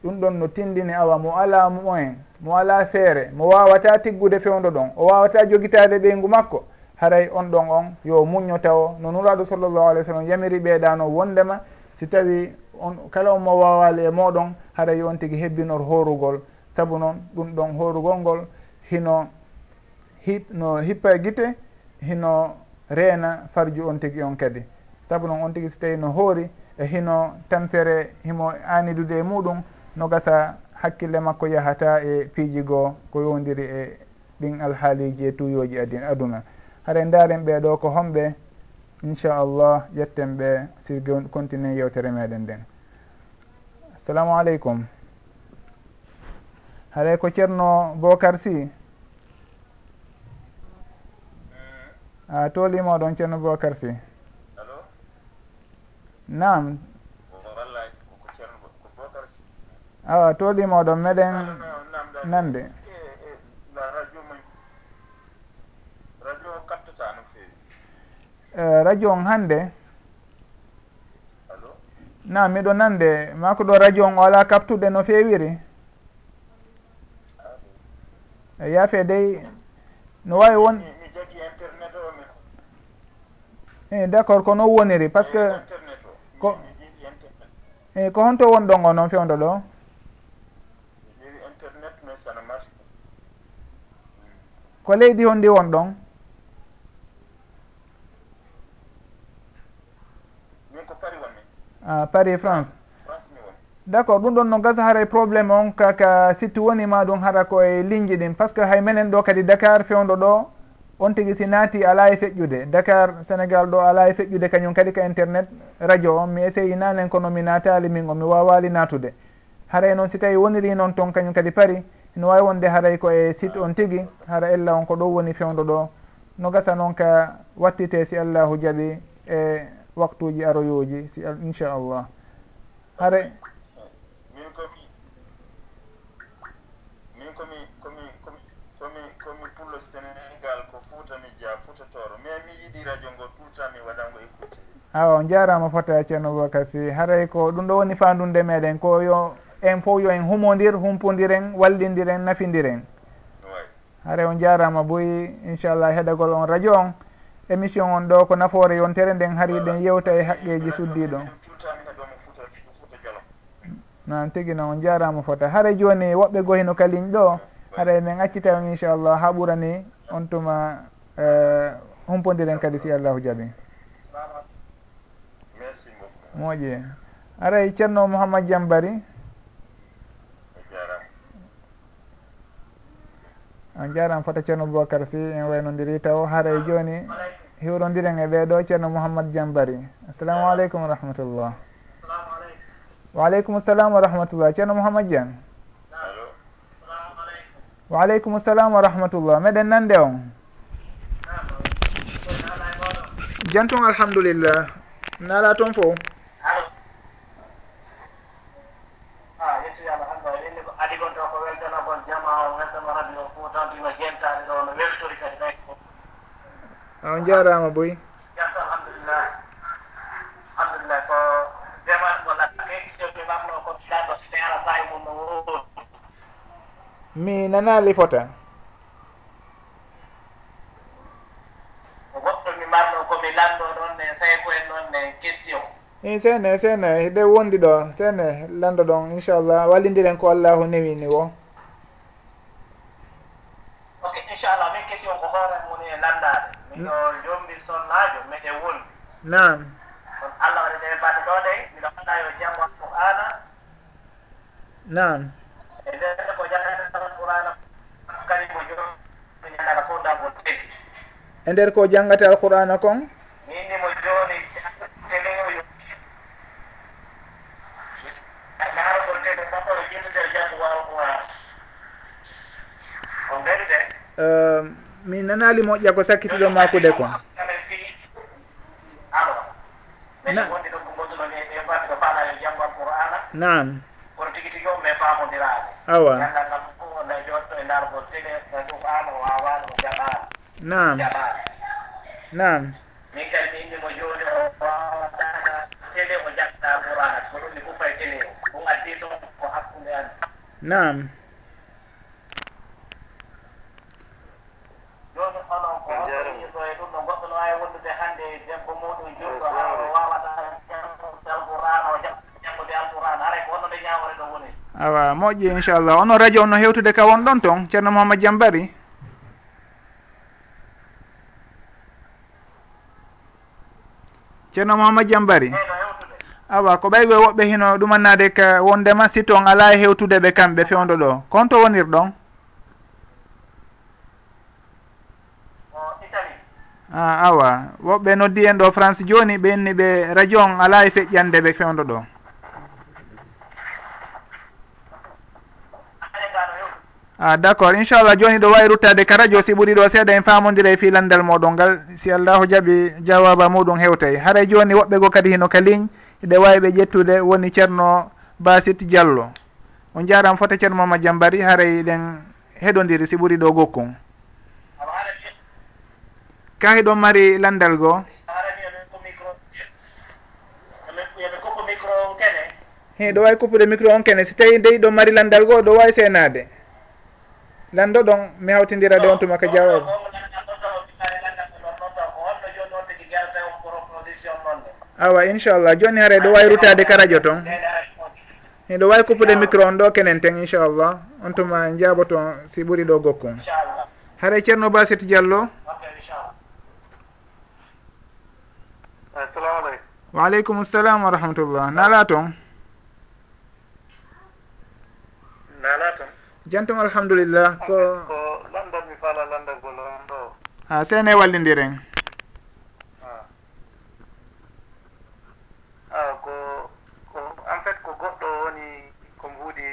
Ɗum ɗon no tindini awa mo ala moyen mo ala feere mo wawata tiggude fewdo ɗon o wawata jogitade ɓeygu makko. haray on ɗon on yo muñño taw no nuraɗo sallllahu alih w sallam yamiri ɓeeɗano wondema. Si tawi on kala on mo wawali e moɗon haray on tigui hebbinor horugol. Saabu noon ɗum ɗon horugol ngol hino hi no hippa e guite hino reena farju on tigui on kadi. Saabu noon on tigui so tawi no hoori e hino tampere himo anidude e muɗum no gasa hakkille makko yahata e piiji goo ko yowdiri e ɗin alhaaliji e tuyoji adina aduna. hare ndaren ɓeeɗo ko homɓe inchallah yetten ɓe sirge continue yewtere meɗen nden assalamu aleykum. Haray ko ceerno bocar sy? Ah, A tolima ceerno bocar sy. Nam awa tolima meɗen nande Eh, radio on hannde? Na miɗo nande ma ɗo radio on o ala kaptuɗe no feewiri? Eh, Yaafe dey. No wawi won e d' accord ko noon woniri par ce que ko e ko honto won ɗon o noon fewdo ɗo? Ko leydi honndi wonɗon? Ah, paris france. D' accord ɗum ɗon no gasa haray probléme on kaka sitti wonima ɗum hara koye ligne ɗin. Par ce que hay menen ɗo kadi dakar fewdo ɗo on tigui si naati ala e feƴƴude. Dakar sénégal ɗo ala e feƴƴude kañum kadi ka internet radio on mi essayi nanen kono mi naatali min o mi wawali natude haray noon si tawi woniri noon toon kañum kadi paari no wawi wonde haray koye site on tigui hara ella on ko ɗo woni fewdo ɗo. No gasa noon ka wattite si allahu jaaɓi e eh, waktuji aroyoji si inchallah hare. Min komi min komi komi komi komi komi pullo sénégal ko fouta mi jeya fouta toro mais mi yiiɗi radio ngo tout temps mi waɗango e écouté awa jarama fota e ceerno bocar sy. Haray ko ɗum ɗo woni fandunde meɗen ko yo en fof yo en humodir humpodiren wallidiren nafidiren haray on jarama boyi inchallah heɗagol on radio on. émission on ɗo ko nafoore yontere nden haari ɗen yewta e haqqeji suddiɗo nan tigui noon on jarama fota. Haara joni woɓɓe gohino kaliñ ɗo haara emin accitama inchallah ha ɓurani on tuma e, humpodiren kadi si allahu jaaɓi moƴƴi. Aray ceerno mouhammad diambary on jarama fota ceerno boubacar sy en waynodiri taw. Haaray joni hiwrodiren e ɓeeɗo ceerno mouhammad diambary assalamu aleykum wa rahmatullah. Wa aleykum salam wa rahmatullah. Ceerno mouhammad dian wa aleykum salam wa rahmatullah. Meɗen nande on. Jantum alhamdulillah. Naala toon fof jama o weldama radio fo tan ɗino ɗo no weltori kadi nayi on jarama boy. Alhamdulillah. Alhamdulillah ko ko mi nana lifota goɗɗo mi marɗo komi lanɗo ɗon e sayko en ɗon e question. I sene sene ɗe wondi ɗo sene lanɗo ɗon inchallah wallidiren ko allahu newini wo. nam on allah waɗi ɗe mbaɗe ɗo de miɗo anda yo janngo alqur'ana nam e ndenne ko jangata alqur'ana kadi mo jomi ñandaga fof ɗam on e nder ko jangate alqur'ana kon? Minni mo joni teleoyo naarogol tede sappoɗo jinnude o janngo wawa qur'ana. On ɓeri de mi nanali moƴƴa ko sakkitiɗo makude quoi naam. Kono tigi tigi on ɓe paamodiraaɓe awa. Gandal ngal ko wonde jotto e ndargol tele e duɓaano waawaano o jaɓaano naam. Jaɓaano naam. Min kadi mi innimo jooni o wawaɗaɗa tele o jaɓɗa ɓurana ko ɗum mi kuppa e tele o ɗum addi ɗon ko hakkunde an naam. moƴƴi inchallah. Ono radio onno hewtude ka won ɗon toon ceerno mouhamad diam ceerno mouhamad diam bari awa ko ɓayɓe woɓɓe hino ɗumannade ka wondema si toon ala e hewtude ɓe kamɓe fewdo ɗo. Kon to wonir ɗon a awa. Woɓɓe noddi en ɗo france joni ɓe inni ɓe radio on ala e feƴƴande ɓe fewdo ɗo. Ah, a d' accord inchallah joni ɗo wawi ruttade ka radio si ɓuuri ɗo seeɗa en famodira e filandal moɗon ngal. Si allahu jaaɓi jawaba muɗum hewtay. Haray joni woɓɓe go kadi hino ka ligne eɗe wawi ɓe ƴettude woni ceerno basit diallo. On jaram fota ceerno mama diambari haray ɗen heɗodiri si ɓuuri ɗo gokkon ka ɗon mari landal goo he ɗo wawi kuppude micro on kene. Si tawi ndeyi ɗon mari landal goo ɗo wawi senade lanndo ɗon mi hawtindirade on tuma ko jawoɓe awa inchallah joni haare ɗo wawi rutade ka radio toon eɗo wawi kuppude micro on ɗo kenen ten inchallah on tuma jaabo toon si ɓuuri ɗo gokkum haare ceerno basit diallo. Wa aleykum salam wa rahmatullah. Nala toon jantum alhamdulillah. Ko landal mi fala landalgol on ɗo. Ha seene wallidiren. Ko ko en fait ko goɗɗo woni ko mbuuɗi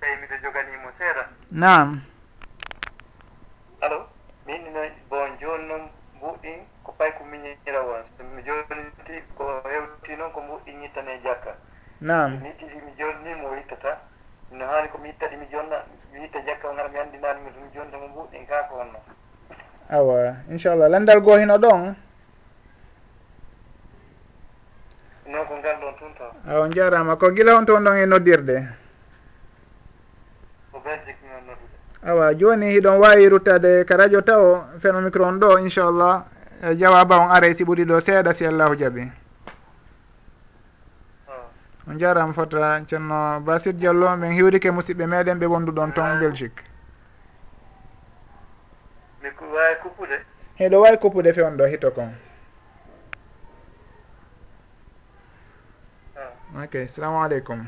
tawi miɗo joganimo seeɗa. Nam alo min bon joni noon mbuɗɗin ko pay ko miñira won. Somi joniti ko hewti noon ko mbuɗɗin ñittane e jakka. Nam mi ittiti mi jonnimo o ittata no haani komi ittaɗi mi jonna wiite jakka gara mi anndinanimi ɗum joni tomo mbuɗɗin ka ko wonno awa inchallah. Landal goo hino ɗon? Non ko ngal ɗon tun to awa jarama ko gila on toon ɗon e noddirde? Ko belgique mion noddude. Awa joni hiɗon wawi ruttade ka radio taw feno micro on ɗo inchallah. Jawaba on aray si ɓuuri ɗo seeɗa si allahu jaaɓi on jarama fota ceerno basid diallo min hiwrike musidɓe meɗen ɓe wonduɗon toon belgique. Mi ko wawi kuppude heɗo wawi kuppude fewn ɗo hito kon. Ah. Ok salamu aleykum.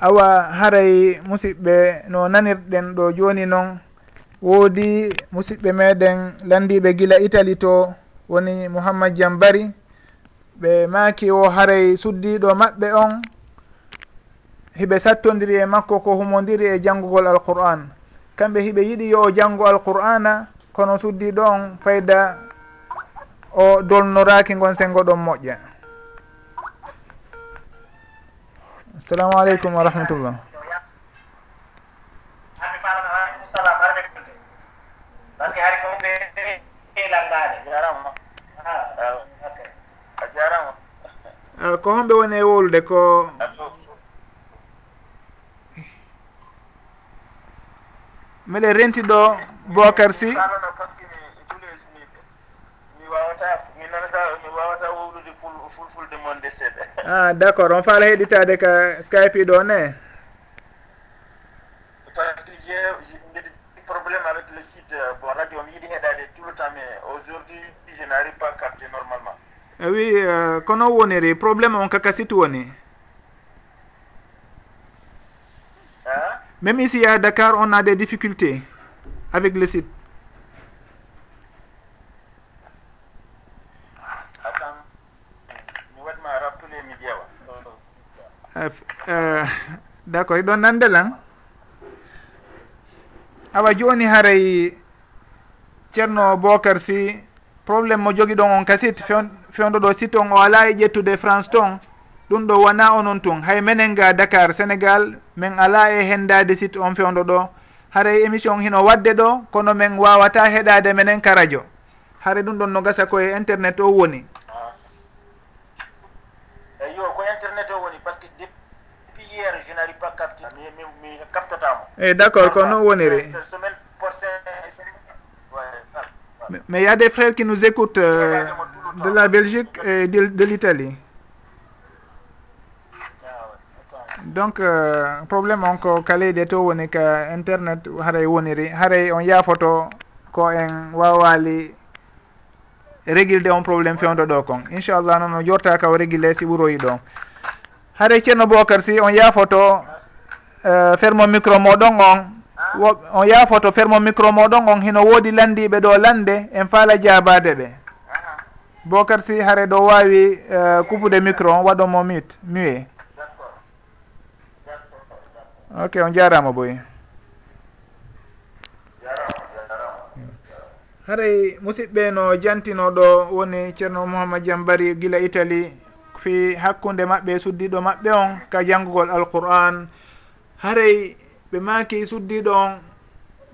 Awa haray musidɓe no nanirɗen ɗo joni noon woodi musidɓe meɗen landiɓe gila italie to woni mouhammad diam bari ɓe maaki o haray suddiɗo maɓɓe on hiɓe sattodiri e makko ko humodiri e janngugol alqur'an. Kamɓe hiɓe yiɗi yo o janngo alqur'ana kono suddiɗo on fayda o dolnoraki gon sengo ɗon moƴƴa. Assalamu aleykum wa rahmatullah. Ah, ko homɓe woni e wolude ko miɗe renti ɗo bocar sy. Ah d' accord on faala heɗitade ka skype ɗo ne? Parce que j'ai mbiɗa problème avec le site bon radio mi yiɗi heɗade tout le temps mais aujourd'hui je n'arrive pas capté normalement. Eh, wi eh, kono woniri probléme on kaka situ woni? Même ici à dakar on a des difficultés avec le site. D' ah, eh, accord ɗon nande lan awa joni haray ceerno bocar sy probléme mo jogui ɗon on kasit fewdo ɗo sit on o ala e ƴettude france ton. Ɗum ɗo wona onon tun hay menen ga dakar sénégal min ala e hendade sit on fewdo ɗo. Haray émission hino wadde ɗo kono min wawata heɗade menen ka radio. Haare ɗum ɗon no gasa koye internet o woni. Eyi yo ko internet o woni par ce que depuis hier je n'arrive pas capte mi captatamo. Eh, Eyi d' accord ko noon woniri. semaine prochaine mais il y a des frères qui nous écoutent euh, de la belgique et de, de l'italie. Donc euh, probléme on ko kaleyde to woni ka internet haray woniri haray on yaafoto ko en wawali régilde on probléme fewdo ɗo kon. Inchallah noon o jorta ka o régilé si ɓuroyi ɗo haray ceerno bocar si on yaafoto uh, fermo micro moɗon on. on yaafoto fermo micro moɗon on hino woodi landiɓe ɗo lande en faala jabade ɓe. Bocar si haare ɗo wawi eh, kupude micro on waɗomo mute muet ok on jarama boyi haray musidɓe no jantinoɗo woni ceerno mouhamad diam bari guila italie fi hakkude maɓɓe suddiɗo maɓɓe on ka janggugol alqur'an. Haray ɓe maki suddiɗo on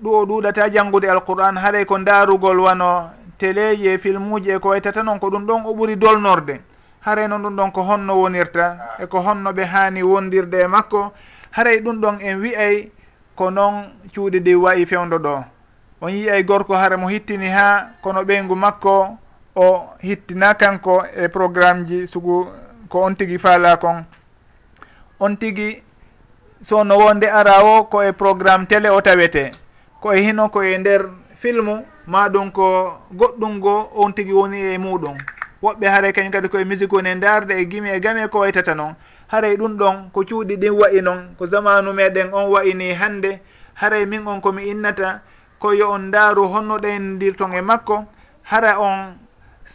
ɗu o ɗuɗata janngude alqur'an haaray ko ndaarugol wano téléji e filmuji e ko waytata noon ko ɗum ɗon o ɓuri dolnorde. Haray noon ɗum ɗon ko honno wonirta e ko honno ɓe haani wondirde e makko. Haray ɗum ɗon en wi'ay ko noon cuuɗi ɗi wayi fewdo ɗo. On yiyay gorko hara mo hittini ha kono ɓeygu makko o hittina kanko e programme ji sugu ko on tigui faala kon. On tigui so no wonde ara o ko e programme télé o tawete. Koye hino koye nder filmu maɗum ko goɗɗum go on tigui woni e muɗum. Woɓɓe haara kañum kadi koye musique woni e darde e gimi e game ko waytata noon haray e ɗum ɗon ko cuuɗi ɗin wayi noon ko zamanu meɗen on wayini hande. Haray min on komi innata ko yo on ndaaru honno honnoɗendirton e makko. Hara on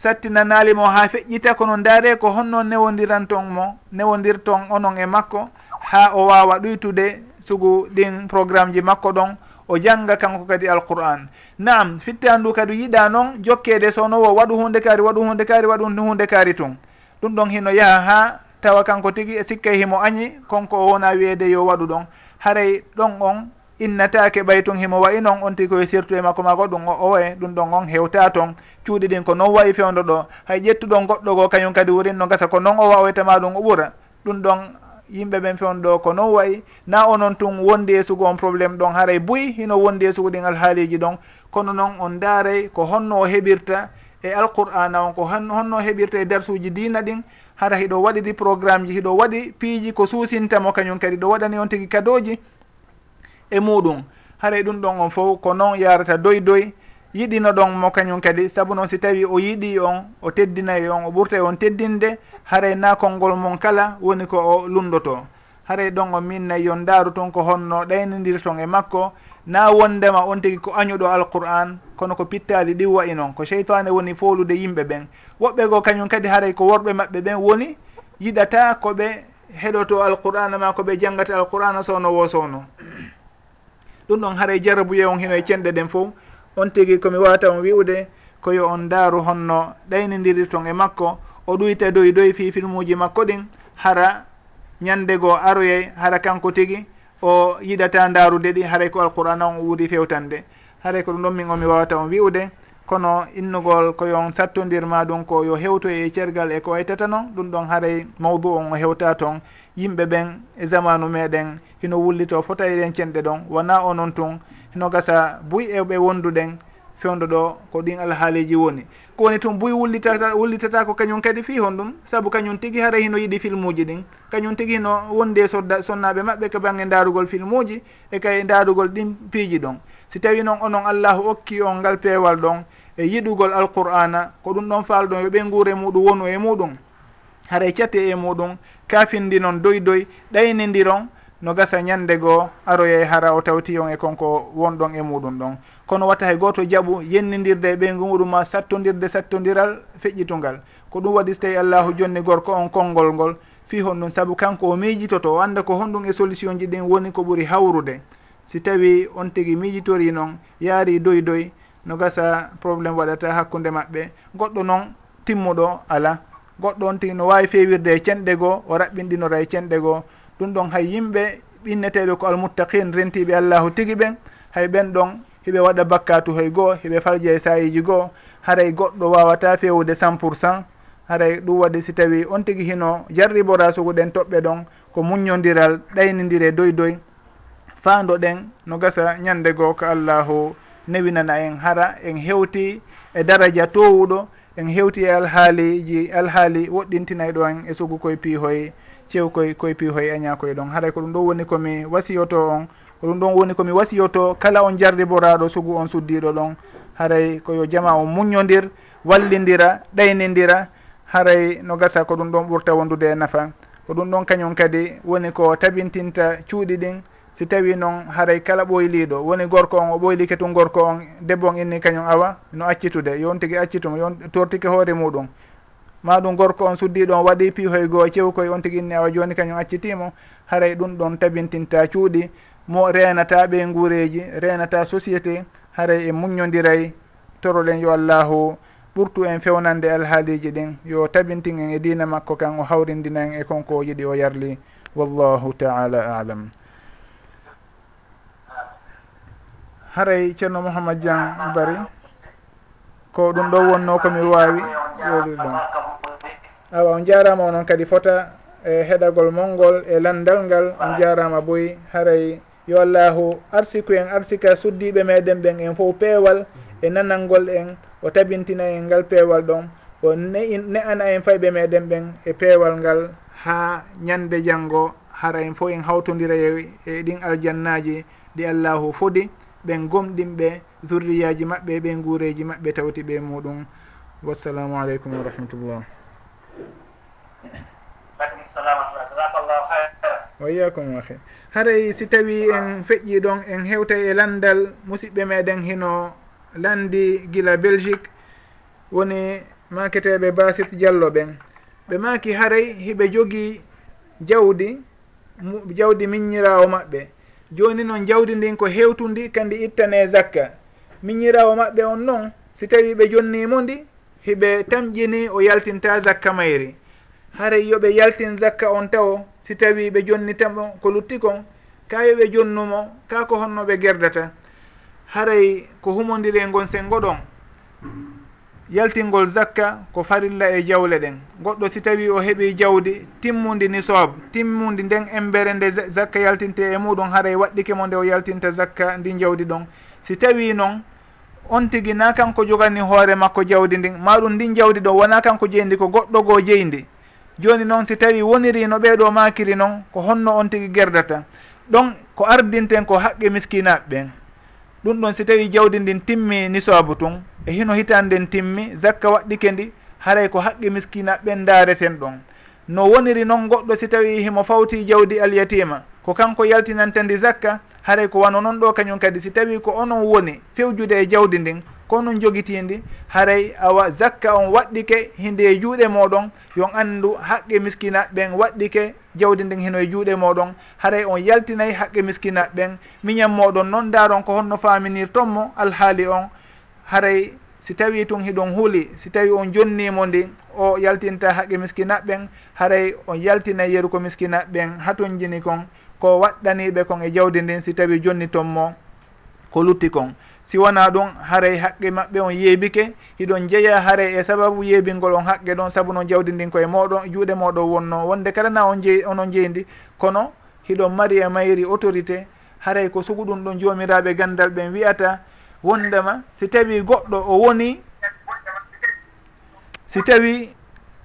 sattinanalimo ha feƴƴita kono ndaare ko honno newodiranton mo newondirton onon e makko. ha o wawa ɗoytude sugu ɗin programme ji makko ɗon o jangga kanko kadi alqur'an. Naam fittandu kadi yiɗa noon jokkede sownowo waɗu hunde kaari waɗu hunde kaari waɗu hunde kaari tun. Ɗum ɗon hino yaaha ha tawa kanko tigui e sikka himo añi konko o wona wiyede yo waɗu ɗon. Haray ɗon on innatake ɓay tun himo wayi noon on tigi koye surtout e makko mako ɗum o owe ɗum ɗon on hewta toon cuuɗi ɗin ko noon wayi fewdo ɗo. Hay ƴettuɗon goɗɗo go kañum kadi wurinno gasa ko noon o wawoytama ɗum o ɓuura ɗum ɗon yimɓe ɓen fewn ɗo ko non wayi. Na onon tun wondi e sugu on probléme ɗon haray e buy hino wondi e sugu ɗin alhaaliji ɗon. Kono noon on daaray ko honno o heɓirta e alqur'ana on ko honno heɓirta e darsuji dina ɗin hara hiɗo waɗiri programme ji hiɗo waɗi piiji ko suusintamo kañum kadi ɗo waɗani on tigi kadoji e muɗum. Haray e ɗum ɗon on fof ko noon yarata doy doy yiɗino ɗon mo kañum kadi saabu noon si tawi o yiɗi on o teddinayi on o ɓurtay on teddinde haray na mon kala woni ko o lundoto. Haray ɗon o minnayi yon daaru toon ko honno ɗaynodirton e makko na wondema on tigi ko añuɗo alqur'an kono ko pittali ɗi wayi noon ko cheytane woni folude yimɓe ɓen. Woɓɓe go kañum kadi haray ko worɓe maɓɓe ɓen woni yiɗata koɓe heɗoto alqur'ana ma koɓe janggata alqur'ana sowno wo sowno ɗum ɗon haray jarabuye on hino e cenɗe ɗen fof. on tigi komi wawata on wi'ude koyo on daaru honno ɗaynidiri ton e makko o ɗuyta doy doy fi filmuji makko ɗin hara ñande goo aroyey hara kanko tigi o yiɗata daarude ɗi haray ko alqur'ana on wuuri fewtande. Haray ko ɗum ɗon min omi wawata on wi'ude kono innugol koyon sattodirma ɗum ko yo hewto e cergal e ko waytata noon ɗum ɗon haray mawdu on o hewta toon yimɓe ɓen e zamanu meɗen hino wullito fota eɗen cenɗe ɗon wona onon tun hino gasa buy e ɓe wonduɗen fewdo ɗo ko ɗin alhaaliji woni. Ko woni tun buy wullitata wullitata ko kañum kadi fi hon ɗum saabu kañum tigi hara hino yiɗi film uji ɗin. Kañum tigi hino wondi e sodda sonnaɓe maɓɓe ko banggue darugol film uji e kay darugol ɗin piiji ɗon. Si tawi noon onon allahu okki on ngal peewal ɗon e yiɗugol alqur'ana ko ɗum ɗon faalɗon yo ɓe nguure muɗum wonu e muɗum. Haray cate e muɗum kafindi noon doy doy ɗaynidiron no gasa ñande goo aroyey hara o tawti on e konko wonɗon e muɗum ɗon. Kono watta hay goto jaaɓu yennidirde e ɓeygu muɗum ma sattodirde sattodiral feƴƴitungal ko ɗum waɗi so tawi allahu jonni gorko on konngol ngol fi hon ɗum saabu kanko o miijitoto o anda ko honɗum e solution ji ɗin woni ko ɓuri hawrude. Si tawi on tigi miijitori noon yaari doy doy no gasa probléme waɗata hakkude maɓɓe. Goɗɗo noon timmuɗo ala. Goɗɗo on tigi no wawi fewirde e cenɗe goo o raɓɓinɗinora e cenɗe goo ɗum ɗon hay yimɓe ɓinneteɓe ko almuttaqin rentiɓe allahu tigui ɓen. Hay ɓen ɗon hiɓe waɗa bakkatu hay goho hiɓe falja e sayiji goho haray goɗɗo wawata fewude cent pour cent haray ɗum waɗi si tawi on tigui hino jarribora suguɗen toɓɓe ɗon ko muñodiral ɗaynidire doy doy fando ɗen no gasa ñande goo ko allahu newinana en hara en hewti e daraja towuɗo en hewti e alhaaliji alhaali woɗɗintinayi ɗo en e sugu koye piihoye. cew koye koye piihoye añakoye ɗon. Haray ko ɗum ɗo woni komi wasiyoto on. Ko ɗum ɗon woni komi wasiyoto. Kala on jardiboraɗo sugu on suddiɗo ɗon. Haray koyo jama o muñodir wallidira ɗaynidira haray no gasa ko ɗum ɗon ɓurta wondude e nafa. Ko ɗum ɗon kañum kadi woni ko tabintinta cuuɗi ɗin. Si tawi noon haray kala ɓoyliɗo woni gorko on o ɓoyli ketum gorko on. Debbo on inni kañum awa no accitude. Yon tigui accituma yon tortike hoore muɗum. ma ɗum gorko on suddiɗo on waɗi piihoye goo cewkoye on tigui inni awa joni kañum accitimo. Haray ɗum ɗon tabintinta cuuɗi. Mo renata ɓe guureji renata société. Haray e muñodiray toroɗen yo allahu ɓurtu en fewnande alhaaliji ɗin. Yo tabintin en e dina makko kan o hawrindina en e konko yiɗi o yarli. Wallahu taala alam. Haray ceerno mouhamad dian bari. Ko ɗum ɗo wonno komi wawi yoliri ɗum awa on jarama onon kadi fota e heɗagol molngol e landal ngal on jarama boyi haray yo allahu arsiku en arsika suddiɓe meɗen ɓen en fof peewal e nanalngol en o tabintina en ngal peewal ɗon o ne ana en fayɓe meɗen ɓen e peewal ngal ha ñande janggo hara en fof en hawtodira e, e ɗin aljannaji ɗi allahu fodi ɓen gomɗinɓe zurriyaji maɓɓe ɓen guureji maɓɓe tawti ɓe muɗum. wassalamu aleykum wa rahmatullah. Wa iyakum ahi haray si tawi en feƴƴi ɗon en hewtay e landal musidɓe meɗen hino landi gila belgique woni maketeɓe basit diallo ɓen. Ɓe maki haray hiɓe jogii jawdi jawdi miññirawo maɓɓe. Joni noon jawdi ndin ko hewtundi kandi ittane zakka. Miññirawo maɓɓe on noon si tawi ɓe jonnimo ndi hiɓe tamƴini o yaltinta zakka mayri. Haray yoɓe yaltin zakka on taw si tawi ɓe jonnitamo ko lutti kon ka yoɓe jonnumo ka ko honno ɓe gerdata. Haray ko humodiri e gon sengo ɗon yaltingol zakka ko farilla e jawle ɗen. Goɗɗo si tawi o heeɓi jawdi timmudi ni soob timmudi nden embere nde zakka yaltinte e muɗum haray waɗɗike mo nde o yaltinta zakka ndi jawdi ɗon. Si tawi noon on tigui na kanko jogani hoore makko jawdi ndin maɗum ndin jawdi ɗo wona kanko jeyndi ko goɗɗo goo jeyndi joni noon si tawi woniri no ɓeeɗo makiri noon ko honno on tigui gerdata. Ɗon ko ardinten ko haqqe miskinaɓe ɓen. Ɗum ɗon si tawi jawdi ndin timmi nisoabu tun. E hino hitanden timmi zakka waɗɗike ndi haray ko haqqe miskinaɓe ɓen dareten ɗon. No woniri noon goɗɗo si tawi himo fawti jawdi alyatima ko kanko yaltinantandi zakka haray ko wano noon ɗo kañum kadi. Si tawi ko onon woni fewjude e jawdi ndin konon jogitindi haray awa zakka on waɗɗike hinde e juuɗe moɗon yon anndu haqqe miskinaɓe ɓen waɗɗike jawdi ndin hino e juuɗe moɗon. Haray on yaltinayi haqqe miskinaɓe ɓen miñam moɗon noon daron ko honno faminirton mo alhaali on. Haray si tawi tun hiɗon huuli si tawi on jonnimo ndi o yaltinta haqqe miskinaɓe ɓen haray on yaltinayi yeru ko miskinaɓe ɓen haton jini kon. ko waɗɗaniɓe kon e jawdi ndin si tawi jonni ton mo ko lutti kon. Si wona ɗum haaray haqqe maɓɓe on yeebike hiɗon jeeya haray e sababu yeebingol on haqqe ɗon saabu noon jawdi ndin koye moɗon juuɗe moɗon wonno. Wonde kala na on jeeyi onon jeyndi kono hiɗon mari e mayri autorité haaray ko sugu ɗum ɗon joomiraɓe gandal ɓen wiyata wondema si tawi goɗɗo o woni si tawi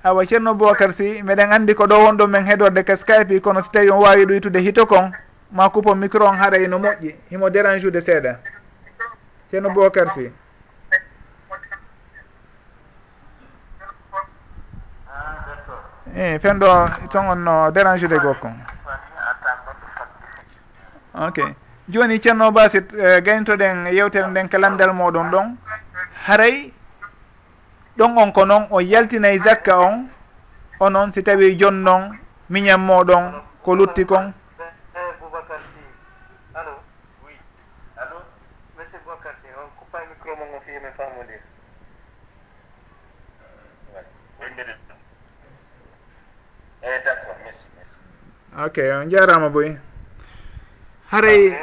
awa ceerno boubacar sy meɗen anndi ko ɗo wonɗo men heɗorde ka skype kono so tawi on wawi ɗoytude hito kon ma coupo micro on haaray no moƴƴi himo dérange ude seeɗa. Ceerno boubacar sy. I fen ɗo ton on no dérange ude gokko ok. Joni ceerno basit eh, gayntoɗen yewtere nden kalandal moɗon ɗon haray ɗon on ko noon o yaltinay zakka on onon si tawi jon noon miñan moɗon ko lutti kon. Ok on jarama boy. Haray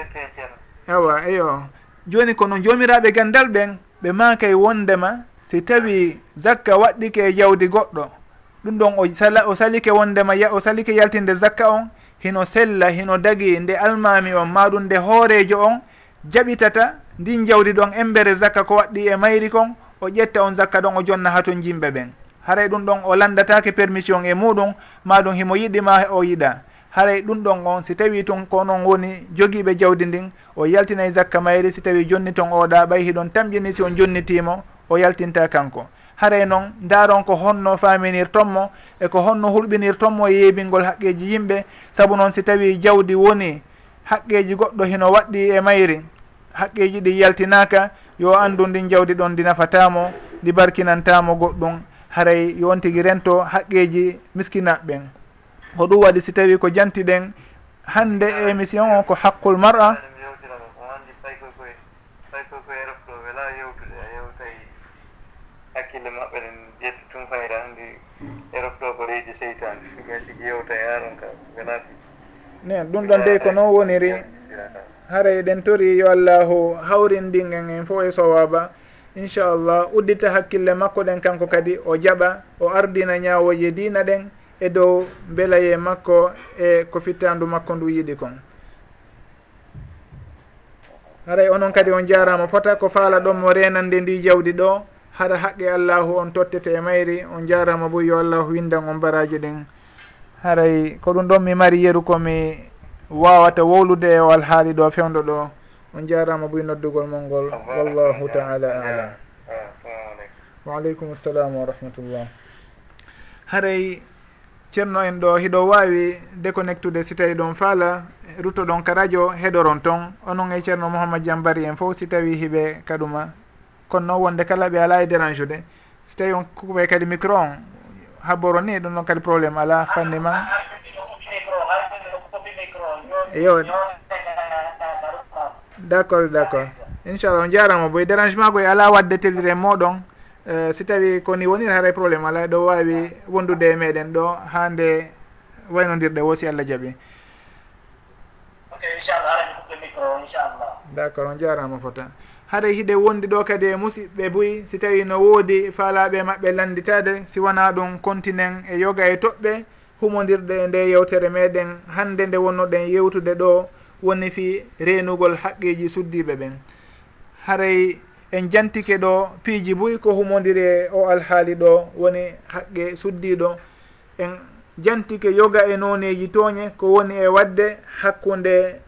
awa eyo. Joni kono jomiraɓe gandal ɓen ɓe makay wondema si tawi zakka waɗɗike e jawdi goɗɗo ɗum ɗon o sala o salike wondema o salike yaltinde zakka on hino sella hino dagi nde almami on maɗum nde hoorejo on jaɓitata ndin jawdi ɗon embere zakka ko waɗɗi e mayri kon o ƴetta on zakka ɗon o jonna ha ton jimɓe ɓen. Haray ɗum ɗon o landatake permission e muɗum maɗum himo yiɗima o yiɗa. Haray ɗum ɗon on si tawi ton ko noon woni jogiiɓe jawdi ndin o yaltinay zakka mayri si tawi jonni ton oɗa ɓay hiɗon tamƴini si on jonnitimo o yaltinta kanko. Haray noon ndaron ko honno faminir e ko honno hulɓinir tommo e yeebingol haqqeji yimɓe. Saabu noon si tawi jawdi woni haqqeji goɗɗo hino waɗɗi e mayri. Haqqeji ɗi yaltinaka yo andu ndin jawdi ɗon ndi nafatamo ndi barkinantamo goɗɗum. Haray yon tigui rento haqqeji miskinaɓɓen. Ko ɗum waɗi si tawi ko jantiɗen. Hande e émission o ko haqqul mar'a. piiji seytani gaji ƴewta e aron ka wona piiji nen ɗum ɗon dey ko noon woniri. Hara eɗen tori yo allahu hawrindingen en fof e sowaba inchallah uddita hakkille makko ɗen kanko kadi o jaɓa o ardina ñawoje dina ɗen e dow beelaye makko e ko fittandu makko ndu yiɗi kon. Haray onon kadi on jarama fota ko faala ɗon mo renande ndi jawdi ɗo. haɗa haqqe allahu on tottete e mayri on jarama bo yo allahu windan on baraji ɗin. Haray ko ɗum ɗon mi mari yeru komi wawata wowlude e o alhaali ɗo fewdo ɗo on jarama boy e noddugol mol ngol wallahu taala alam. Waaleykum salam wa rahmatullah. Haray ceerno en ɗo hiɗo wawi déconnectude si tawi ɗon faala rutto ɗon ka radio heɗoron toon onon e ceerno mouhammad diambari en fof si tawi hiɓe kaɗuma kono noon wonde kala ɓe ala e dérange de si tawi on kuɓe kadi micro on habboro ni ɗum noon kadi probléme ala fanni ma. Yo d' accord d' accord inchallah on jarama boy e dérangement koye ala wadde tellire e moɗon uh, si tawi koni wonir haray probléme ala ɗo wawi wondude e meɗen ɗo ha nde waynodirɗe wo si allah jaaɓi d' accord on jarama fota. haɗa hiɗe wondi ɗo kadi e musidɓe buyi si tawi no woodi faalaɓe maɓɓe landitade si wona ɗum continen e yoga e toɓɓe humodirɗe e nde yewtere meɗen hande nde wonnoɗen yewtude ɗo woni fi renugol haqqiji suddiɓe ɓen. Haray en jantike ɗo piiji buyi ko humodiri e o alhaali ɗo woni haqqe suddiɗo en jantike yoga e noneji tooñe ko woni e wadde hakkunde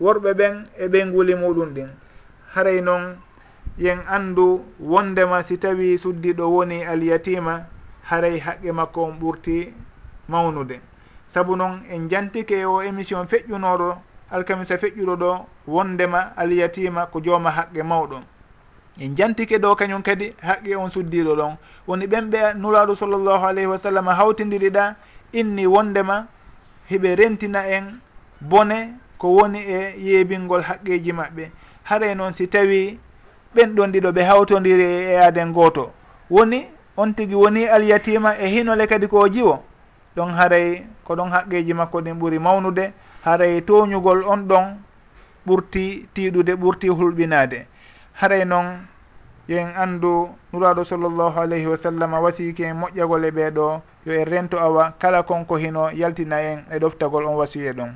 worɓe ɓen e ɓeynguli muɗum ɗin. haray noon yen anndu wondema si tawi suddiɗo woni alyatima haray haqqe makko on ɓurti mawnude. Saabu noon en jantike o émission feƴƴunoɗo alkamisa feƴƴuɗo ɗo wondema alyatima ko jooma haqqe mawɗo. En jantike ɗo kañum kadi haqqe on suddiɗo ɗon. Woni ɓenɓe nuraɗo sallllahu alayhi wa sallam hawtidiriɗa inni wondema heɓe rentina en bone ko woni e yeebingol haqqeji maɓɓe. haray noon si tawi ɓen ɗon ɗiɗo ɓe hawtodiri e aden gooto woni on tigi woni alyatima e hinole kadi ko jiwo ɗon haray ko ɗon haqqeji makko ɗin ɓuuri mawnude haray toñugol on ɗon ɓurti tiiɗude ɓurti hulɓinade. Haray noon yen en anndu nuraɗo sallllahu alayhi wa sallam wasiki en moƴƴagol e ɓeeɗo yo en rento awa kala konko hino yaltina en e ɗoftagol on wasiye ɗon.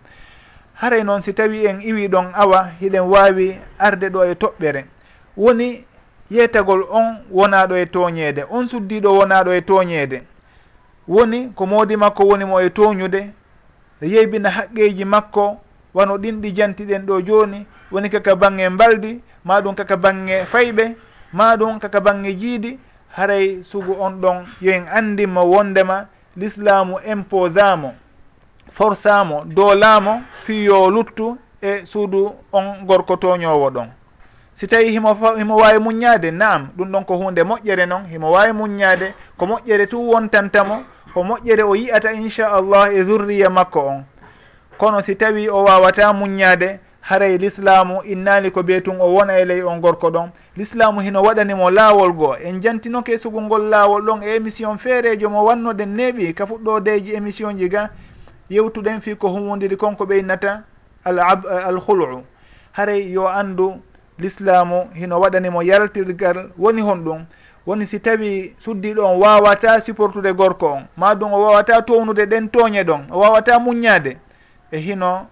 haray noon si tawi en iwi ɗon awa hiɗen wawi arde ɗo e toɓɓere. Woni yeetagol on wonaɗo e toñede on suddiɗo wonaɗo e toñede woni ko moodi makko woni mo e toñude yeybina haqqeji makko wano ɗin ɗi jantiɗen ɗo joni woni kaka bange mbaldi maɗum kaka bange fayɓe maɗum kaka bange jiidi. Haray sugu on ɗon yo en andinmo wondema l'islamu imposamo forçamo dow fiyo luttu e suudu on gorko toñowo ɗon. Si tawi himo himo wawi muññade naam ɗum ɗon ko hunde moƴƴere noon himo wawi muññade ko moƴƴere tu wontantamo ko moƴƴere o yiyata inchallah e zurriya makko on. Kono si tawi o wawata muññade haray l'islamu innali ko ɓee tun o wona e ley on gorko ɗon. L'islamu hino waɗanimo laawol goo en jantinoke sugol ngol laawol ɗon e émission feerejo mo wannoɗen neeɓi ka fuɗɗodeji émission ji ga yewtuɗen fi ko humwodiri konko ɓeynata al ab eh, al hul'u haray yo anndu l'islamu hino waɗanimo yaltirgal woni hon ɗum. Woni si tawi suddiɗo on wawata supportude gorko on. Ma ɗum o wawata townude ɗen tooñe ɗon o wawata muññade e hino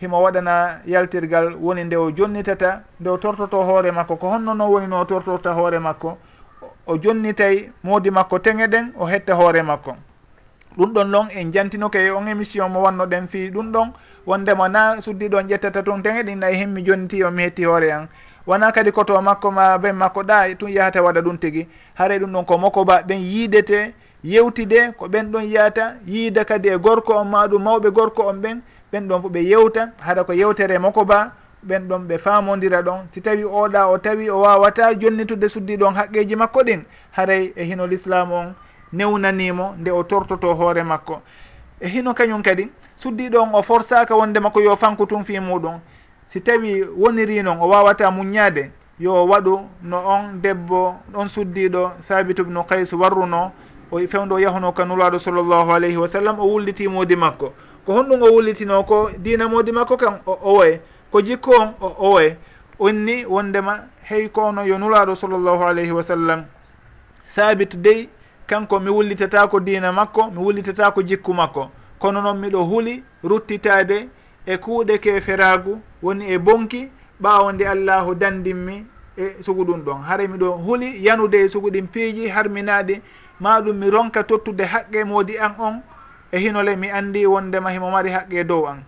himo waɗana yaltirgal woni nde o jonnitata nde o tortoto hoore makko. Ko honno noon woni no o tortorta hoore makko o jonnitay moodi makko teŋe ɗen o hetta hoore makko. ɗum ɗon noon en jantinoke e on émission mo wanno ɗen fi ɗum ɗon. Wondema na suddiɗon ƴettata toon ten eɗin nayi hemmi jonniti o mi hetti hoore an. Wona kadi koto makko ma ben makko ɗa e tun yahata waɗa ɗum tigui haare ɗum ɗon ko mokoba ɓen yiidete yewtide ko ɓen ɗon yahata yiida kadi e gorko on maɗum mawɓe gorko on ɓen ɓen ɗon fo ɓe yewta. Haɗa ko yewtere mokoba ɓen ɗon ɓe famodira ɗon. Si tawi oɗa o tawi o wawata jonnitude suddiɗon haqqeji makko ɗin. Haray e hino l'islam on. newnanimo nde o tortoto hoore makko. E hino kañum kadi suddiɗo on o forsaka wonde makko yo fanku tun fi muɗum. Si tawi woniri noon o wawata muññade yo waɗu no on debbo ɗon suddiɗo sabitu bnu kays warruno o fewdo yahuno ka nulaɗo sallllahu alayhi wa sallam o wulliti modi makko. Ko honɗum o wullitino ko dina modi makko kan o owoye ko jikku on o owoye onni wondema hey kono yo nulaɗo sallllahu alayhi wa sallam. Sabit dey kanko mi wullitata ko diina makko mi wullitata ko jikku makko. Kono noon miɗo huuli ruttitade e kuuɗe keferaagu woni e bonki ɓaawo nde allahu dandinmi e sugu ɗum ɗon. Hara miɗo huuli yanude e sugu ɗin piiji harminaɗi maɗum mi ronka tottude haqqe moodi an on e hinole mi andi wondema himo mari haqqe dow an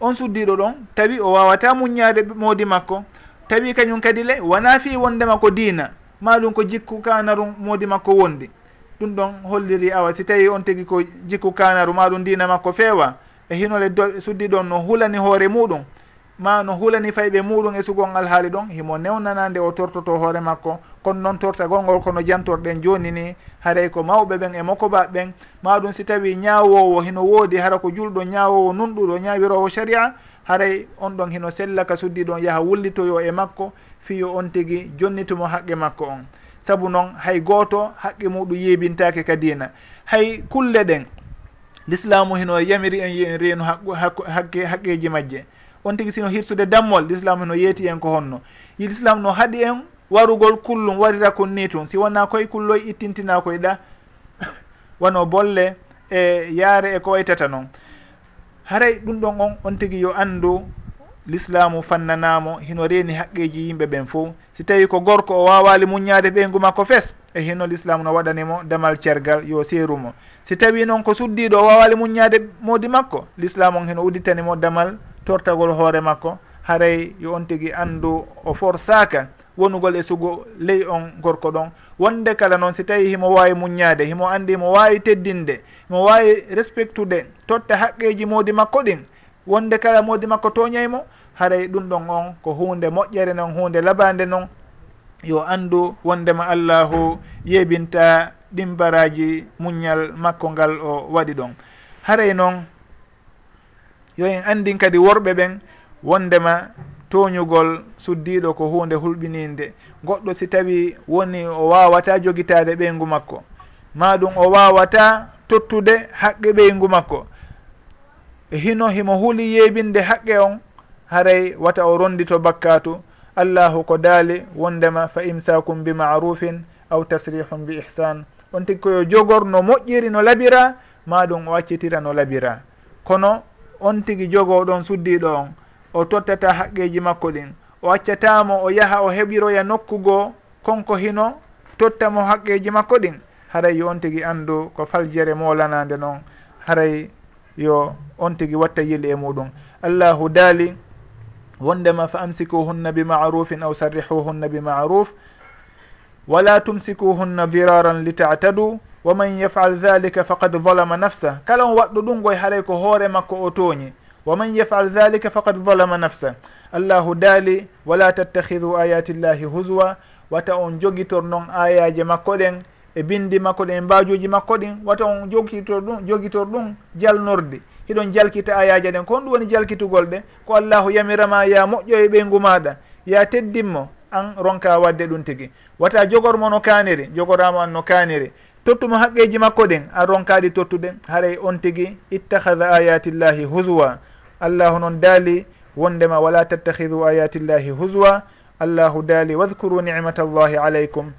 on suddiɗo ɗon tawi o wawata muññade moodi makko tawi kañum kadi le wona fi wondema ko diina maɗum ko jikku kanarum moodi makko wondi. ɗum ɗon holliri awa. Si tawi on tigi ko jikku kanaru maɗum dina makko feewa e hinole suddi ɗon no hulani hoore muɗum. Ma no hulani fayɓe muɗum e sugon alhaali ɗon himo newnanande o tortoto hoore makko. Kono noon tortagol ngol kono jantorɗen joni ni haray ko mawɓe ɓen e mokkobaɓe ɓen. Maɗum si tawi ñawowo hino woodi hara ko julɗo ñawowo nunɗuɗo ñawirowo sharia haray on ɗon hino sella ka suddi ɗon yaaha wullitoyo e makko. Fiyo on tigi jonnitumo haqqe makko on. saabu noon hay gooto haqqe muɗum yeebintake ka ena hay kulle ɗen l'islamu hino yamiri en reenu reeno haqqe haqqeji majje. On tigi sino hirsude dammol l'islamu hino yeeti en ko honno. L'islam no haɗi en warugol kullum warira kon ni tun. Si wona koye kulloye ittintina koye ɗa wono bolle e yaare e ko waytata noon haray ɗum ɗon on on tigi yo anndu l'islamu fannanamo hino reeni haqqeji yimɓe ɓen fof si tawi ko gorko o wawali muññade ɓeygu makko fes e hinno l'islam no waɗanimo damal cergal yo seerumo si tawi noon ko suddiɗo o wawali muññade moodi makko l'islam on heno udditanimo damal tortagol hoore makko haray yo on tigui andu o forsaka wonugol e sugo ley on gorko ɗon. Wonde kala noon si tawi himo wawi muññade himo andi himo wawi teddinde himo wawi respectude totta haqqeji moodi makko ɗin wonde kala moodi makko toñaymo haray ɗum ɗon on ko hunde moƴƴere noon hunde labade noon yo andu wondema allahu yeɓinta ɗimbaraji muñal makko ngal o waɗi ɗon. Haray noon yo en andin kadi worɓe ɓen wondema toñugol suddiɗo ko hunde hulɓininde. Goɗɗo si tawi woni o wawata jogitade ɓeygu makko. Maɗum o wawata tottude haqqe ɓeygu makko. Hino himo huuli yeɓinde haqqe on haray wata o rondi to bakkatu allahu ko daali wondema fa imsakum bi marufin aw tasrihum bi ihsan on tigi koyo jogor no moƴƴiri no labira ma ɗum o accitira no labira. Kono on tigi jogoɗon suddiɗo on o tottata haqqeji makko ɗin. O accatamo o yaaha o heɓiroya nokkugo konko hino tottamo haqqeji makko ɗin. Haray yo on tigi andu ko faljere molanade noon haray yo on tigi watta yili e muɗum. Allahu daali wondema fa amsikuhunna bimarufin aw sarrihuhunna bimaruf wala tumsikuhunna diraran litatadu wa man yafal dhalika faqad zalama nafsa. Kala on waɗɗo ɗum goye haray ko hoore makko o tooñi. Wa man yafal dhalika faqad zalama nafsa. Allahu daali wala tattahidu ayati llahi huswa wata on jogitor noon ayaji makko ɗen e bindi makko ɗen e mbajuji makko ɗin wata on jogitor ɗum jogitor ɗum jalnorde. hiɗon jalkita ayaji ɗen. Ko honɗum woni jalkitugol ɗe ko allahu yamirama ya moƴƴo e ɓeygu maɗa ya teddinmo an ronka wadde ɗum tigui wata jogormo no kaniri jogoramo an no kaniri. Tottumo haqqeji makko ɗen an ronkaɗi tottuɗen. Haray on tigui ittahada ayatillahi huswa allahu noon daali wondema wala tattahidu ayatillahi huswa allahu daali wadkuru nicmata llahi alaykum.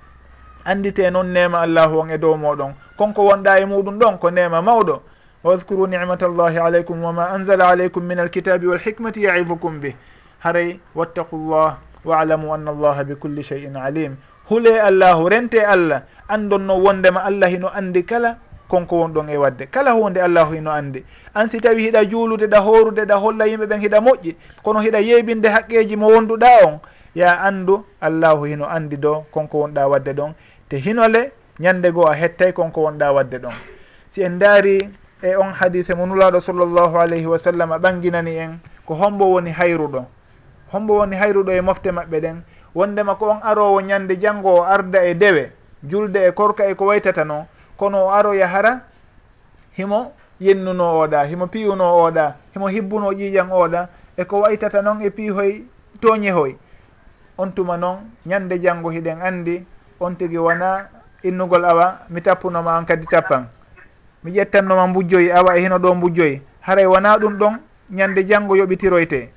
Andite noon nema allahu on e dow moɗon. Konko wonɗa e muɗum ɗon ko nema mawɗo. wadkuru nicmata allahi alaykum wama anzala alaykum min alkitabi walhikmati yaidukum bih haray wattaqu llah wa anna allaha bi culli cheyin alim huule allahu rente allah andonno wondema allah hino andi kala konko wonɗon e wadde kala hunde allahu hino andi an si tawi hiɗa juulude ɗa horude ɗa holla yimɓe ɓen hiɗa moƴƴi kono hiɗa yeybinde haqqeji mo wonduɗa on ya andu allahu hino andi do konko wonɗa wadde ɗon te hinole ñande goo a hettay konko wonɗa wadde ɗon si en daari e on hadise mo nulaɗo sallllahu alayhi wa sallam ɓanginani en ko hombo woni hayruɗo. Hombo woni hayruɗo e mofte maɓɓe ɗen. Wondema ko on arowo ñande janggo o arda e dewe julde e korka e ko waytata waytatano kono o aroya hara himo yennuno oɗa himo piyuno oɗa himo hibbuno ƴiƴan oɗa e ko waytata noon e piihoy toñehoy. On tuma noon ñande janggo hiɗen andi on tigui wona innugol awa mi tappunoma an kadi tappan. mi ƴettannoma mbujjoyi awa e hino ɗo mbujjoyi. Haray wona ɗum ɗon ñande janngo yoɓitiroyte.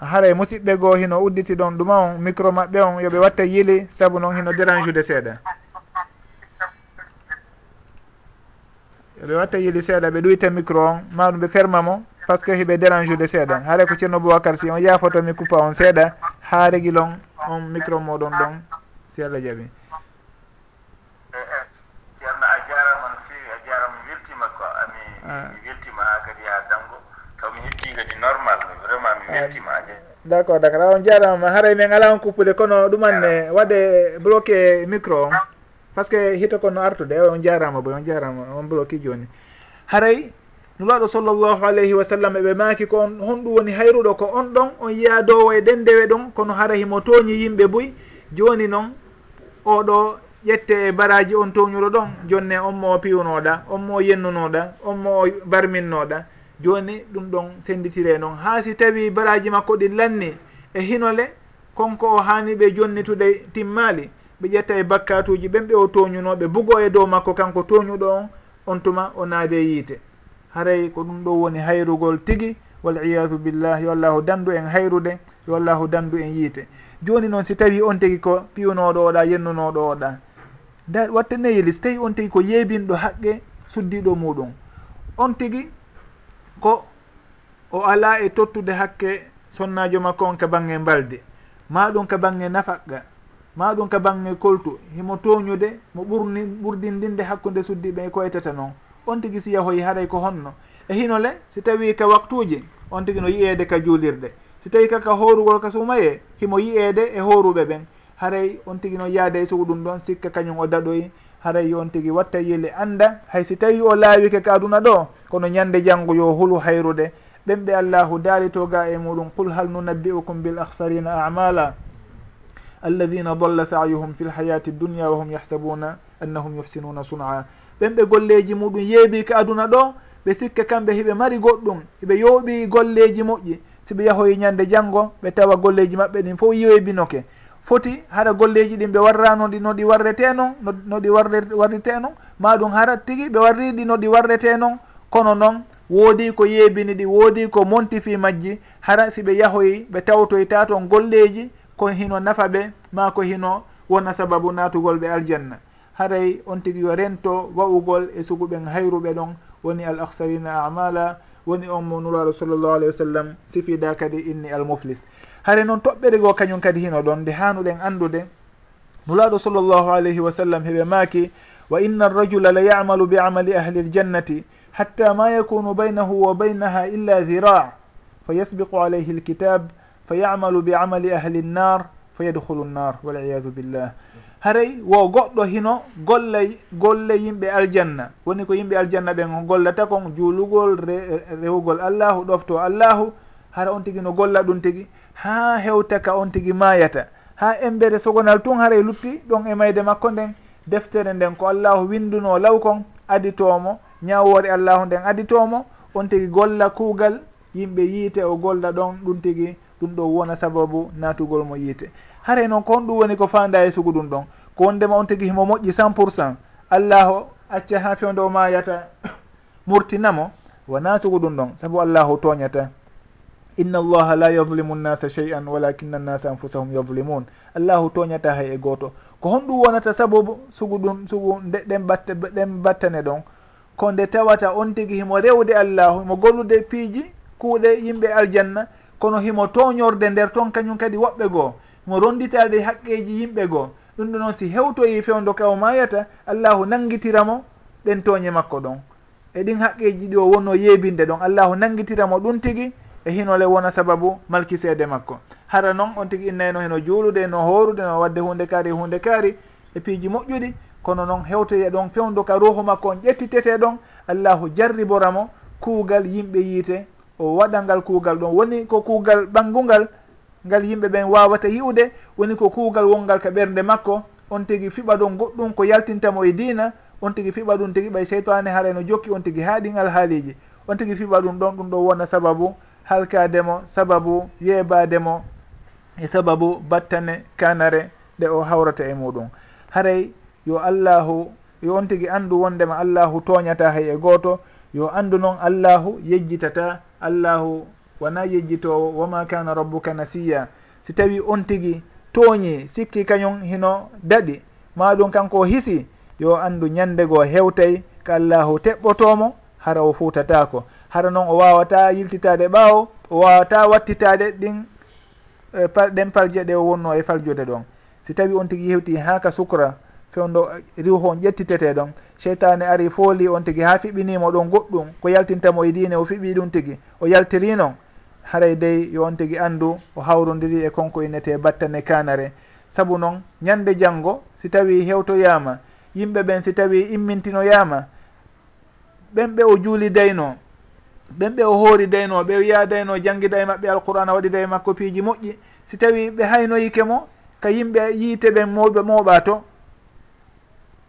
Haray musidɓe goo hino udditi ɗon ɗuma on micro maɓɓe on yoɓe watta yili saabu noon hino dérange ude seeɗa. Yoɓe watta yili seeɗa ɓe ɗuyta micro on maɗum ɓe ferma mo par ce que hiɓe dérange ude seeɗa. Haara ko ceerno boubacar si on yaafotomi coupa on seeɗa haa regil on micro moɗon ɗon si allah jaaɓi Hmm. mi weltima ha kadi ha janggo taw mi hetti kadi normal vraiment mi weltima je. Hmm. D' accord d' accord on jarama haray min ala on kuppude kono ɗumanne waɗe bloqué micro on. Par ce que hito kono artude on jarama boy on jarama on bloqué joni. Haray nulaɗo sallllahu alayhi wa sallam eɓe maaki ko on honɗum woni hayruɗo ko on ɗon on yiya dowo e ɗen dewe ɗon kono hara himo tooñi yimɓe boy joni noon oɗo ƴette e baraji on toñuɗo ɗon jonne on mo piwnoɗa on mo yennunoɗa on mo barminnoɗa joni ɗum ɗon senditire noon. Ha si tawi baraji makko ɗin lanni e hinole konko o hani ɓe jonnitude timmali ɓe ƴetta e bakkatuji ɓen ɓe o toñunoɓe bugo e dow makko kanko toñuɗo on on tuma o naade yiite. Haray ko ɗum ɗo woni hayrugol tigui waliyadu billah yo allahu dandu en hayrude yo allahu dandu en yiite. Joni noon si tawi on tigi ko piwnoɗo oɗa yennunoɗo oɗa da watte yeli so tawi on tigi ko yeebinɗo haqqe suddiɗo muɗum. On tigi ko o ala e tottude hakke sonnajo makko on ka bange mbalde. Maɗum ka bange nafaqqa maɗum ka bange koltu himo toñude mo ɓurni ɓurdindinde hakkude suddiɓe e koytata noon on tigi si hoyi haɗay ko honno. E hinole si tawi ka waktuji on tigi no yiyede ka juulirde. Si tawi kaka horugol ka sumaye himo yiyede e horuɓe ɓen. haray on tigi noon yaade e sugu ɗum ɗon sikka kañum o daɗoy. Haray on tigi watta yele annda hay si tawi o laawike ka aduna ɗo kono ñande janngo yo hulu hayrude. Ɓen ɓe allahu daali ga e muɗum qul hal nunabbi'ukum bil ahsarina amala alladina dalla sayuhum fi lhayati dunia wa hum yahsabuna annahum yuhsinuna sun'a. Ɓen ɓe golleji muɗum yeebi ka aduna ɗo ɓe sikka kamɓe hiɓe mari goɗɗum hiɓe yooɓi golleji moƴƴi. Siɓe yahoyi ñande janngo ɓe tawa golleji maɓɓe ɗin fof yeebinoke foti hara golleji ɗin ɓe warrano ɗi no ɗi warrete noon no ɗi warrete non. Ma hara tigui ɓe warriɗi no ɗi warrete noon kono noon woodi ko yeebini ɗi woodi ko montifi majji hara siɓe yahoyi ɓe tawtoyta toon golleji ko hino nafa ɓe ma ko hino wona sababu natugol ɓe aljanna. Haray on tigui yo rento wa'ugol e suguɓen hayruɓe ɗon woni al aksarina amala woni on mo nuraɗo sallllahu alayhi wa sallam sifida kadi inni al muflis. hare noon toɓɓere goo kañum kadi hino ɗon nde hanuɗen anndude. Nulaaɗo sallllahu alayhi wa sallam heɓe maaki wa inna arrajula la yamalu bi amali ahli ljannati hatta ma yakunu baynahu wa baynaha illa dhira' fa yasbiqu alayhi lkitab fa yamalu bi amali ahli nnar fa yadkhulu nnar waliyadu billah haray wo goɗɗo hino golla golle yimɓe aljanna. Woni ko yimɓe aljanna ɓen gollata kon juulugol rewugol allahu ɗofto allahu hara on tigi no golla ɗum tigi. ha hewta ka on tigi mayata ha embere sogonal tun haray lutti ɗon e mayde makko nden deftere nden ko allahu winduno law kon aditomo ñawore allahu nden aditomo on tigi golla kuugal yimɓe yiite o golla ɗon ɗum tigi ɗum ɗo wona sababu natugol mo yiite. Haray noon ko on ɗum woni ko fanda e sugu ɗum ɗon. Ko wondema on tigi himo moƴƴi cent pour cent. Allahu acca ha fewde o mayata murtinamo wona sugu ɗum ɗon saabu allahu toñata inna allaha la yadlimu nnasa chey an walakina nnasa anfusahum yadlimun allahu toñata hay e gooto. Ko honɗum wonata sababu sugu ɗum sugu nde ɗen batte ɗen battane ɗon ko nde tawata on tigi himo rewde allahu himo gollude piiji kuuɗe yimɓe aljanna kono himo toñorde nder toon kañum kadi woɓɓe goo himo ronditade haqqeji yimɓe goo. Ɗum ɗo noon si hewtoyi fewdo ka o mayata allahu nangitiramo ɗen tooñe makko ɗon. E ɗin haqqeji ɗi o wonno yeebinde ɗon. Allahu nangitiramo ɗum tigi e hinole wona sababu malkiseede makko. Hara noon on tigi innayno heno juulude no horude no wadde hunde kaari hunde kaari e piiji moƴƴuɗi kono noon hewtoye e ɗon fewdu ka ruhu makko on ƴettitete ɗon allahu jarriboramo kuugal yimɓe yiite o waɗa ngal kuugal ɗon. Woni ko kuugal ɓanngungal ngal yimɓe ɓen wawata yi'ude woni ko kuugal wongal ka ɓernde makko on tigi fiɓa ɗon goɗɗum ko yaltintamo e diina on tigi fiɓa ɗum tigi ɓay seytane haara no jokki on tigi haaɗin alhaaliji on tigi fiɓa ɗum ɗon ɗum ɗo wona sababu halkademo sababu yeebademo e sababu battane kanare ɗe o hawrata e muɗum. Haray yo allahu yo on tigui andu wondema allahu toñata hay e goto yo andu noon allahu yejjitata allahu wona yejjitowo woma kana rabbuka nasiya. Si tawi on tigui tooñi sikki kañum hino daɗi maɗum kanko hisi yo andu ñandego hewtay ko allahu teɓɓotomo hara o futatako hara noon o wawata yiltitade ɓaawo o wawata wattitade ɗin e, ɗen parje ɗe o wonno e faljude ɗon. Si tawi on tigui hewti ha ka sukra fewdo e, riw hon ƴettitete ɗon. Cheytane ari fooli on tigui ha fiɓinimo ɗon goɗɗum ko yaltintamo e diine o fiɓi ɗum tigui o yaltiri noon haray dey yo on tigui andu o hawrodiri e konko e innete battane kanare. Saabu noon ñande janggo si tawi hewtoyama yimɓe ɓen si tawi immintinoyama ɓen ɓe o juuli juulidayno ɓen ɓe o hoori dayno ɓe wiya dayno janggida e maɓɓe alqur'ana waɗi daye makko piiji moƴƴi. Si tawi ɓe haynoyike mo ka yimɓe yiite ɓen mawɓe mooɓa to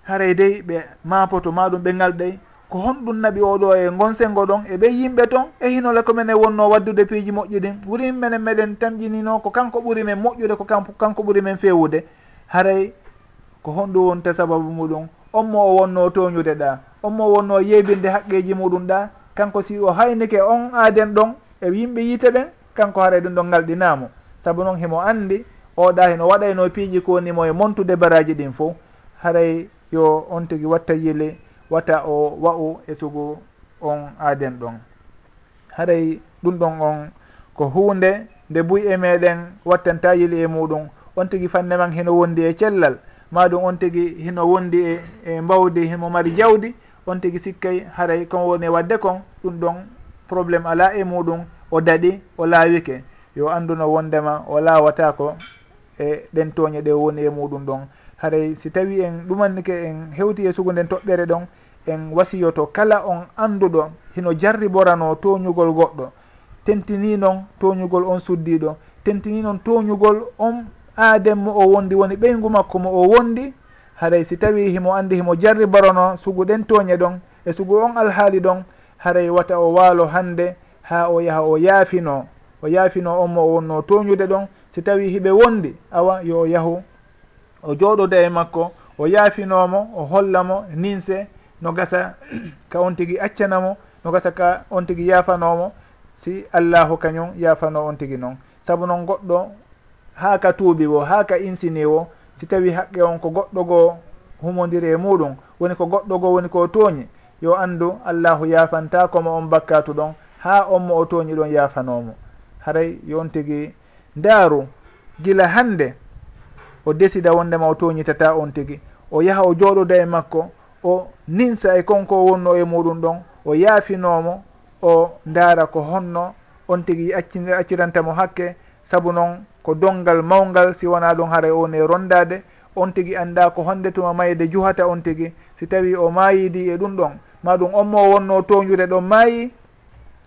haray dey ɓe mapoto maɗum ɓe ngalɗay ko honɗum naɓi oɗo e gonsengo ɗon e ɓe yimɓe ton e hinole komin e wonno waddude piiji moƴƴi ɗin. Ɓuri menen meɗen tamƴinino ko kanko ɓuri men moƴƴude ko kanko ɓuri men fewude. Haray ko honɗum wonta sababu muɗum. On mo o wonno toñude ɗa on mo wonno yeybinde haqqeji muɗum ɗa. kanko si o haynike on aaden ɗon e yimɓe yiite ɓen kanko haray ɗum ɗon ngalɗinamo saabu noon himo anndi oɗa heno waɗayno piiji konimo e montude baraji ɗin fo haray yo on tigi watta yile wata o wa'u e sugu on aaden ɗon. Haray ɗum ɗon on ko hunde nde buy e meɗen wattanta yili e muɗum on tigi fanne man hino wondi e cellal. Maɗum on tigi hino wondi e e mbawdi himo mari jawdi. on tigui sikkay haray kon woni wadde kon ɗum ɗon probléme ala e muɗum o daɗi o laawike yo anduno wondema o laawatako e ɗen tooñe ɗe woni e muɗum ɗon. Haray si tawi en ɗumannike en hewti e sugu nden toɓɓere ɗon en wasiyoto kala on anduɗo hino jarriborano toñugol goɗɗo. Tentini noon toñugol on suddiɗo. Tentini noon toñugol on aademmo o wondi woni ɓeygu makko mo o wondi haray si tawi himo andi himo jarri barono sugu ɗen tooñe ɗon e sugu on alhaali ɗon haray wata o waalo hande ha o yaha o yaafino o yaafino on mo o wonno toñude ɗon si tawi hiɓe wondi awa yo yahu o jooɗoda e makko o yaafinomo o hollamo ninse no gasa ka on tigui accanamo no gasa ka on tigui yaafanomo si allahu kañum yaafano on tigui noon. Saabu noon goɗɗo ha ka tuubi wo ha ka insini wo si tawi haqqe on ko goɗɗo goo humodiri e muɗum woni ko goɗɗo goo woni ko tooñi yo anndu allahu yafantakomo on bakkatu ɗon ha on mo o tooñi ɗon yaafanomo haray yo on tigi ndaaru gila hannde o desida wondema o tooñitata on tigi. O yaha o jooɗoda e makko o ninsa e konko wonno e muɗum ɗon o yaafinomo o ndaara ko honno on tigi accirantamo hakke saabu noon ko dongal mawgal si wona ɗum haara on e rondade on tigui anda ko honde tuma mayde juhata on tigui si tawi o maayidi e ɗum ɗon ma ɗum on mo wonno toñude ɗon maayi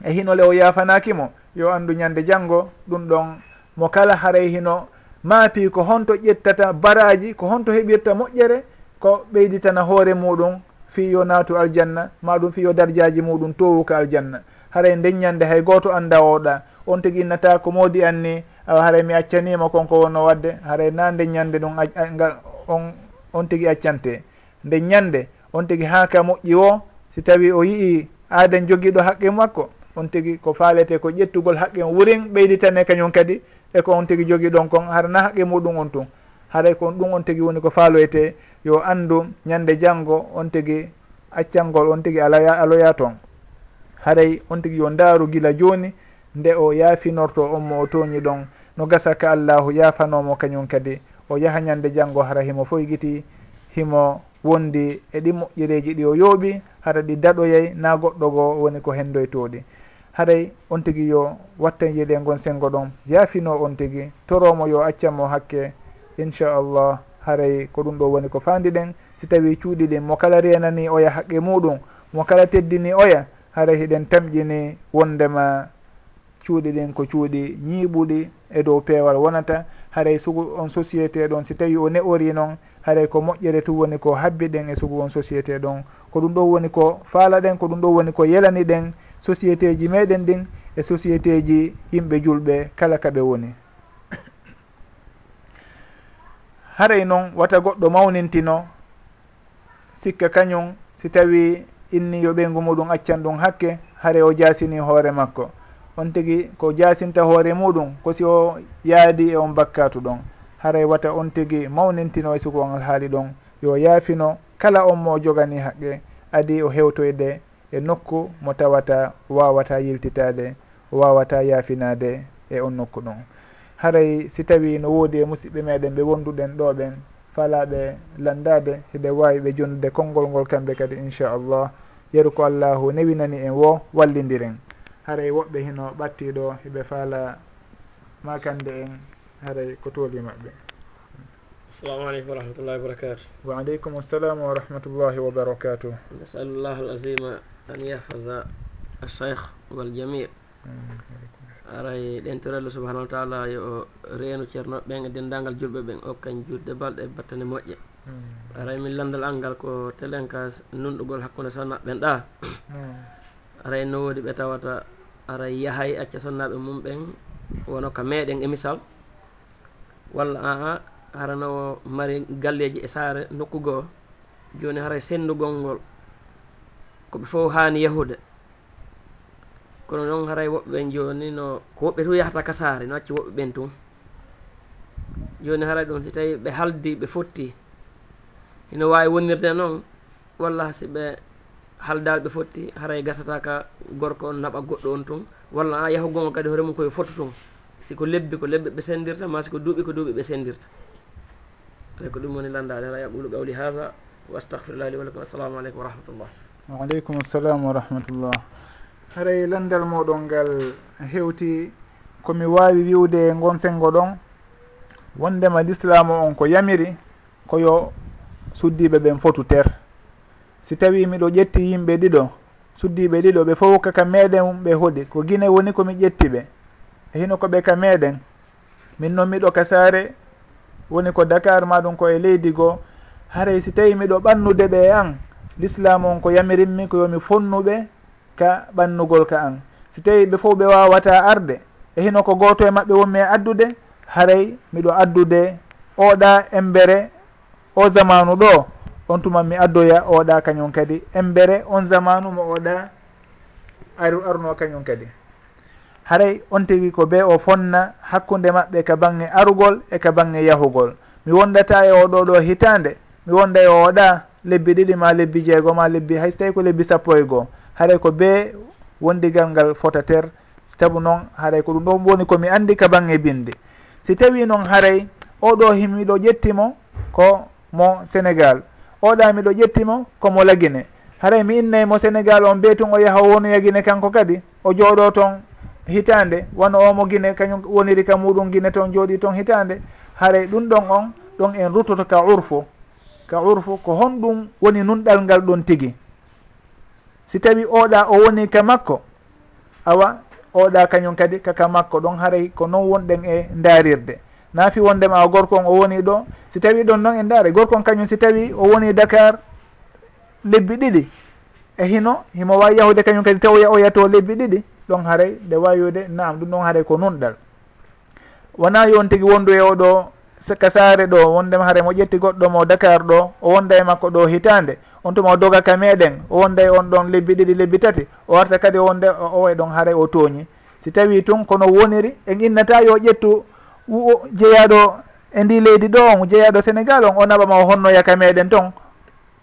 e hinole o yafanakimo yo andu ñande janggo ɗum ɗon mo kala haray hino maapi ko honto ƴettata baraji ko honto heɓirta moƴƴere ko ɓeyditana hoore muɗum fi yo naatu aljanna ma ɗum fi yo darjaji muɗum towuka aljanna. Haray nden ñande hay goto anda oɗa on tigui innata ko moodi anni awa haray mi accanima konko wonno wadde. Haray na nde ñande ɗum ngal on on tigui accante. Nde ñande on tigui ha ka moƴƴi o si tawi o yii aaden joguiɗo haqqe makko on tigui ko faalete ko ƴettugol haqqe wurin ɓeyditane kañum kadi e ko on tigui jogui ɗon kon. Hara na haqqe muɗum on tun. Haray kon ɗum on tigui woni ko faaloyte yo andu ñande janggo on tigui accangol on tigui alaya aloya toon. Haray on tigui yo ndaaru gila joni nde o yaafinorto on mo o tooñi ɗon. no gasa ka allahu yafanomo kañum kadi. O yaha ñande janggo hara himo foygiti himo wondi e ɗi moƴƴereji ɗi o yooɓi hara ɗi daɗoyay na goɗɗo goo woni ko hendoytoɗi haray on tigui yo watten yiɗe gon sengo ɗon yaafino on tigui toromo yo accanmo hakke inchallah haray ko ɗum ɗo woni ko fandi ɗen. Si tawi cuuɗi ɗin mo kala renani oya haqqe muɗum mo kala teddini oya haray hiɗen tamƴini wondema cuuɗi ɗin ko cuuɗi ñiiɓuɗi e dow peewal wonata. Haray sugu on société ɗon si tawi o ne'ori noon haray ko moƴƴere tu woni ko habbi ɗen e sugu on société ɗon. Ko ɗum ɗo woni ko faala ɗen ko ɗum ɗo woni ko yelani ɗen société ji meɗen ɗin e société ji yimɓe julɓe kala kaɓe woni. Haray noon wata goɗɗo mawnintino sikka kañum si tawi inni yo ɓeygu muɗum accan ɗum hakke hare o jasini hoore makko. on tigi ko jasinta hoore muɗum ko si o yaadi e on bakkatu ɗon. Haray wata on tigi mawnintino e sugo on alhaali ɗon. Yo yaafino kala on mo jogani haqqe. Adi o hewtoyde e nokku mo tawata wawata yiltitade wawata yaafinade e on nokku ɗon. Haray si tawi no woodi e musidɓe meɗen ɓe wonduɗen ɗo ɓen falaɓe landade heɓe wawi ɓe jondude konngol ngol kamɓe kadi inchallah. Yeru ko allahu newinani en wo wallidiren. haray woɓɓe hino ɓattiɗo eɓe faala makande en haray ko tooli maɓɓe. Assalamu aleykum wa rahmatullahi wa wabarakatu wa aleykum assalamu wa rahmatullahi wa barakatuh. Nasalullah alazima an yahfaza alcheikh waljami aray ɗentorello subahanahu wa taala yo reenu ceernoɓe ɓen e denndangal julɓe ɓen okkan juutde balɗe e battane moƴƴe. Hmm. Aray min landal angal ko telenka nunɗugol hakkunde sannaɓen ɗa hmm. aray no woodi ɓe tawata aray yahay acca sonnaɓe mum ɓen wono ka meɗen e misal. Walla aa harano mari galleji e saare nokku goo joni haray sendugol ngol. Koɓe fof hani yahude. Kono noon haray woɓɓe ɓen joni no ko woɓɓe to yahata ka saare no acci woɓɓe ɓen tun. Joni haray ɗum si tawi ɓe haldi ɓe fotti. Ino wawi wonnirde noon walla si ɓe haaldaɓe ɓe fotti haray gasata ka gorko on naɓa goɗɗo on toon walla a yahugo on kadi hoore mum koye fottu toon siko lebbi ko lebbe ɓe sendirta ma siko duuɓi ko duuɓi ɓe sendirta ay ko ɗum woni landade ala yaqulu qawli hada wa astahfirullah li walakum assalamu aleykum wa rahmatullah. Waaleykum assalam wa rahmatullah. Haray landal moɗon ngal hewti komi wawi wiwde gon sengo ɗon wondema l'islamu on ko yamiri koyo suddiɓe ɓen fotu ter. si tawi miɗo ƴetti yimɓe ɗiɗo suddiɓe ɗiɗo ɓe fof kaka meɗen ɓe hoɗi ko guine woni komi ƴetti ɓe e hino koɓe ka meɗen min noon miɗo ka saare woni ko dakar maɗum ko e leydi goo. Haray si tawi miɗo ɓannude ɓe an l'islam on ko yamirinmi ko yomi fonnuɓe ka ɓannugol ka an. Si tawi ɓe fof ɓe wawata arde e hino ko goto e maɓɓe wonmi e addude haray miɗo addude oɗa embere o zamanu ɗo. on tuma mi addoya oɗa kañum kadi. Embere on zamanu mo oɗa aru arno kañum kadi. Haray on tigui ko be o fonna hakkude maɓɓe ka bange arugol e ka bange yahugol. Mi wondata e oɗo ɗo hitande. Mi wonda e oɗa lebbi ɗiɗi ma lebbi jeego ma lebbi hay so tawi ko lebbi sappo e goo. Haray ko be wondigal ngal fota ter. Saabu noon haray ko ɗum ɗo woni komi andi ka bange binde. Si tawi noon haray oɗo himmiɗo ƴettimo ko mo sénégal. oɗa miɗo ƴettimo komo lagine. Haray mi innaymo sénégal on be tun o yaha wonoya guine kanko kadi o jooɗo toon hitande. Wano omo guine kañum woniri ka muɗum guine toon jooɗi toon hitande. Haray ɗum ɗon on ɗon en ruttoto ka urfu ka urfu ko honɗum woni nunɗal ngal ɗon tigi. Si tawi oɗa o woni ka makko awa oɗa kañum kadi kaka makko ɗon haray ko non wonɗen e darirde naafi wondema o gorkon o woni ɗo. Si tawi ɗon noon en ndaare gorkon kañum si tawi o woni e dakar lebbi ɗiɗi. E hino himo wawi yahude kañum kadi taw o yato lebbi ɗiɗi ɗon haaray nde wayude naam ɗum ɗon haaray ko nunɗal. Wona yon tigui wondu e oɗo ka saare ɗo wondema haare mo ƴetti goɗɗo mo dakar ɗo o wonda e makko ɗo hitande. On tuma o doga ka meɗen o wonda e on ɗon lebbi ɗiɗi lebbi tati. O warta kadi o wonde o way e ɗon haaray o tooñi. Si tawi tun kono woniri en innata yo ƴettu jeeyaɗo e ndi leydi ɗo on jeeyaɗo sénégal on o naɓama o honnoyaka meɗen ton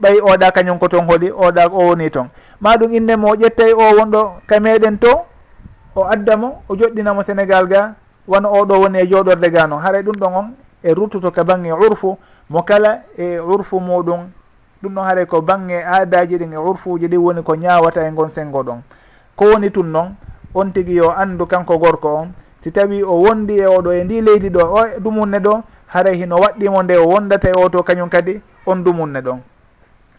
ɓay oɗa kañum ko ton hoɗi oɗa o woni ton. Ma ɗum innemo o ƴettay o wonɗo ka meɗen to o addamo o joɗɗinamo sénégal ga wona oɗo woni e jooɗorde ga noon haray ɗum ɗon on e ruttuto ka bange urfu mo kala e urfu muɗum ɗum ɗon haray ko bange aadaji ɗin e urfuji ɗi woni ko ñawata e gon sengo ɗon ko woni tun noon on tigui yo andu kanko gorko on si tawi o wondi e oɗo e ndi leydi ɗo o e dumunne ɗo haray hino waɗɗimo nde o wondata e oto kañum kadi on dumunne ɗon.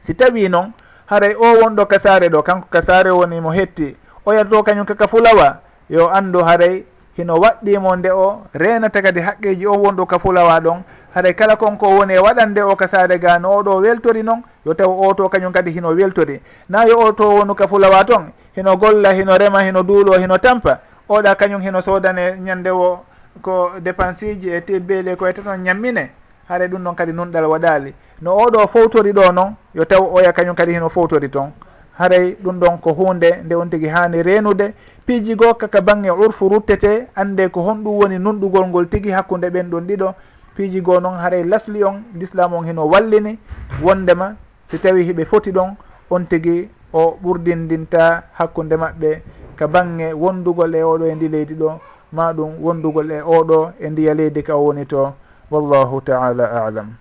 Si tawi noon haray o wonɗo kasare ɗo kanko kasare woni mo hetti o yalto kañum kaka fulawa yo andu haray hino waɗɗimo nde o renata kadi haqqeji o wonɗo ka fulawa ɗon haɗay kala konko woni e waɗande o kasare ga no oɗo weltori noon yo taw oto kañum kadi hino weltori. Na yo oto wonu ka fulawa toon hino golla hino rema hino duulo hino tampa oɗa kañum hino sodane ñande o ko dépense ji e tebbele ko yetta noon ñammine haare ɗum ɗon kadi nunɗal waɗali. No oɗo fowtori ɗo noon yo taw oya kañum kadi hino fowtori toon haray ɗum ɗon ko hunde nde on tigui hani renude piiji goo kaka banggue urfu ruttete ande ko honɗum woni nunɗugol ngol tigui hakkude ɓen ɗon ɗiɗo. Piiji goo noon haray lasli on l'islam on hino wallini wondema si tawi hiɓe foti ɗon on tigui o ɓurdindinta hakkude maɓɓe ka bange wondugol e oɗo e ndi leydi ɗo ma ɗum wondugol e oɗo e ndiya leydi ka o woni to wallahu taala alam.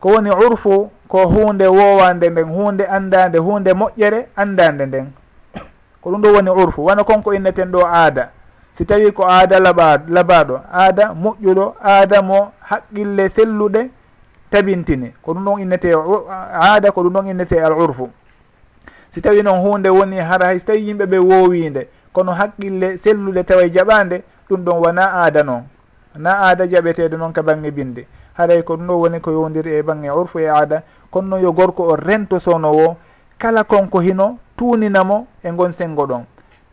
Ko woni urfu ko hunde wowande nden hunde andade hunde moƴƴere andade nden. Ko ɗum ɗo woni urfu. Wona konko inneten ɗo aada. Si tawi ko aada laɓa labaɗo aada moƴƴuɗo aada mo haqqille selluɗe tabintini. Ko ɗum ɗon innete aada ko ɗum ɗon innete al urfu. si tawi noon hunde woni hara hay so tawi yimɓe ɓe woowinde kono haqqille sellude tawa e jaɓande ɗum ɗon wona aada noon. Na aada jaɓeteɗo noon ka bange binde. Haray ko ɗum ɗo woni ko yowdiri e bange orfu e aada. Kono noon yo gorko o rento sownowo kala konko hino tuninamo e gon sengo ɗon.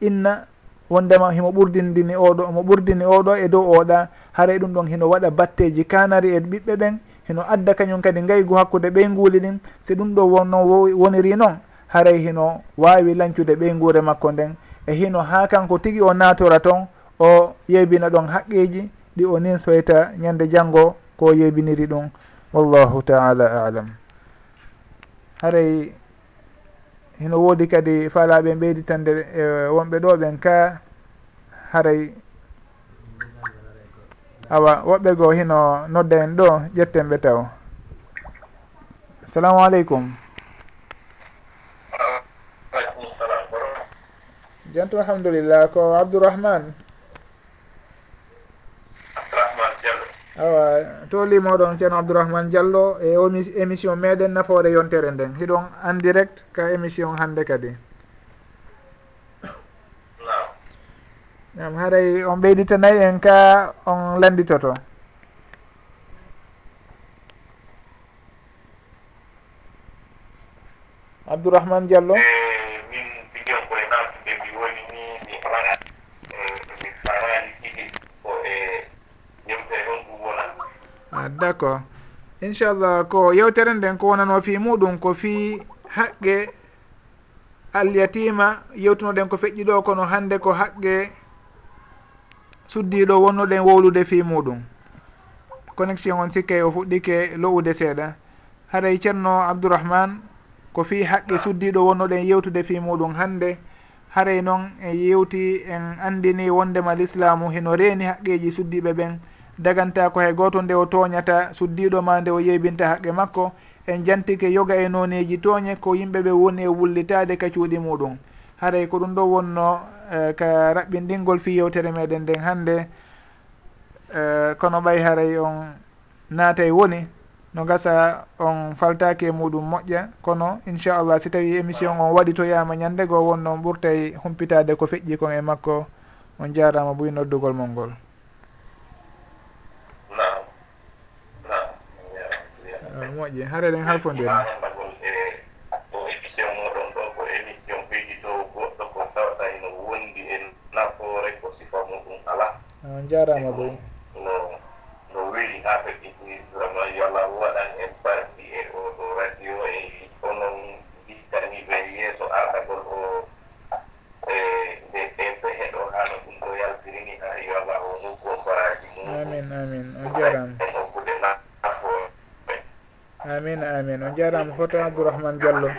Inna wondema himo ɓurdindini oɗo mo ɓurdini oɗo e dow oɗa haray ɗum ɗon hino waɗa batteji kanari e ɓiɓɓe ɓen hino adda kañum kadi ngaygu hakkude ɓey nguuli ɗin. Si ɗum ɗo wonno woniri noon haray hino wawi lancude ɓeyguure makko nden. E hino ha kanko tigui o natora toon o yeybina ɗon haqqeji ɗi o nin soyta ñande janggo ko yeybiniri ɗum. Wallahu taala alam. Haray hino woodi kadi faalaɓen ɓeyditande e wonɓe ɗo ɓen ka haray awa woɓɓe goo hino nodda en ɗo ƴetten ɓe taw. Assalamu aleykum. janto alhamdulillah. Ko abdourahmane abdourahmane diallo. Awa tolimoɗon ceerno abdourahmane diallo e émission meɗen nafoore yontere nden. Hiɗon en direct ka émission hannde kadi. Nam haray on ɓeyditanayi en ka on landitoto abdourahmane diallo. Eh, d' accord inchallah ko yewtere nden ko wonano fi muɗum ko fi haqqe alyatima yewtunoɗen ko feƴƴi ɗo kono hande ko haqqe suddiɗo wonnoɗen wowlude fi muɗum. Connexion on sikkay o fuɗɗike lowude seeɗa. Haray ceerno abdourahmane ko fi haqqe suddiɗo wonnoɗen yewtude fi muɗum hande haray noon en yewti en andini wondema l'islamu heno reeni haqqeji suddiɓe ɓen. daganta ko hay goto nde o tooñata suddiɗo ma nde o yeybinta haqqe makko en jantike yoga e noneji tooñe ko yimɓeɓe woni e wullitade ka cuuɗi muɗum. Haray ko ɗum ɗo wonno uh, ka raɓɓinɗingol fi yewtere meɗen nden hannde uh, kono ɓay haray on naata e woni no gasa on faltaki e muɗum moƴƴa. Kono inchallah si tawi émission on waɗi toyama ñandego wonno on ɓurtay humpitade ko feƴƴi kon e makko on jarama buy noddugol mol ngol on moƴƴi. Hare ɗen harpodiri on jarama boy no no weli ha ɓe ɓitiri hoto abdourahmane diallo.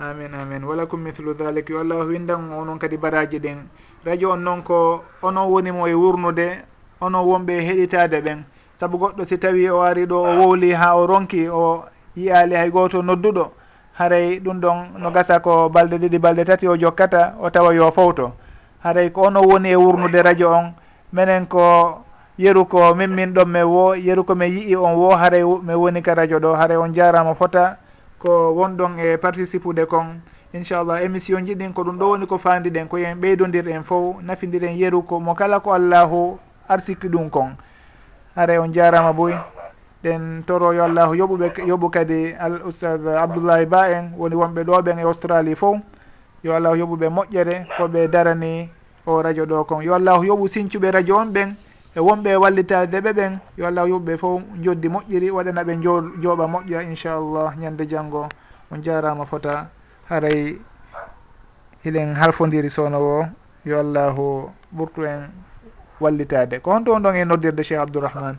Amin amin. Wala ko mithlu dalik yo allah windan onon kadi baraji ɗin radio on noon ko onon wonimo e wurnude onon wonɓe e heɗitade ɓen. Saabu goɗɗo si tawi o ari ɗo o wowli ha o ronki o yiyali hay goto nodduɗo. Haray ɗum ɗon no gasa ko balɗe ɗiɗi balɗe tati o jokkata o tawa yo fawto haray ko ono woni e wurnude radio on minen ko yeru ko min min ɗon mi wo yeru ko mi yii on wo haray mi woni ka radio ɗo haray on jarama fota ko wonɗon e participe ude kon. Inchallah émission jiɗin ko ɗum ɗo woni ko fandiɗen ko yen ɓeydodirɗen fof nafidiren yeru ko mo kala ko allahu arsiki ɗum kon. Haray on jarama boy. Ɗen toro yo allahu yoɓuɓe yoɓu kadi al oustad abdoullahi ba en woni wonɓe ɗo ɓen e australie fof. Yo allahu yoɓuɓe moƴƴere koɓe darani o radio ɗo kon. Yo allahu yoɓu sincuɓe radio on ɓen. e wonɓe wallitade ɓe ɓen yo allah yuɓɓe fof joddi moƴƴiri waɗana ɓe jooɓa moƴƴa inchallah ñande janggo on jarama fota haray hiɗen halfodiri sowno o yo allahu ɓurtu en wallitade. Ko honto on ɗon e noddirde cheikh abdourahmane?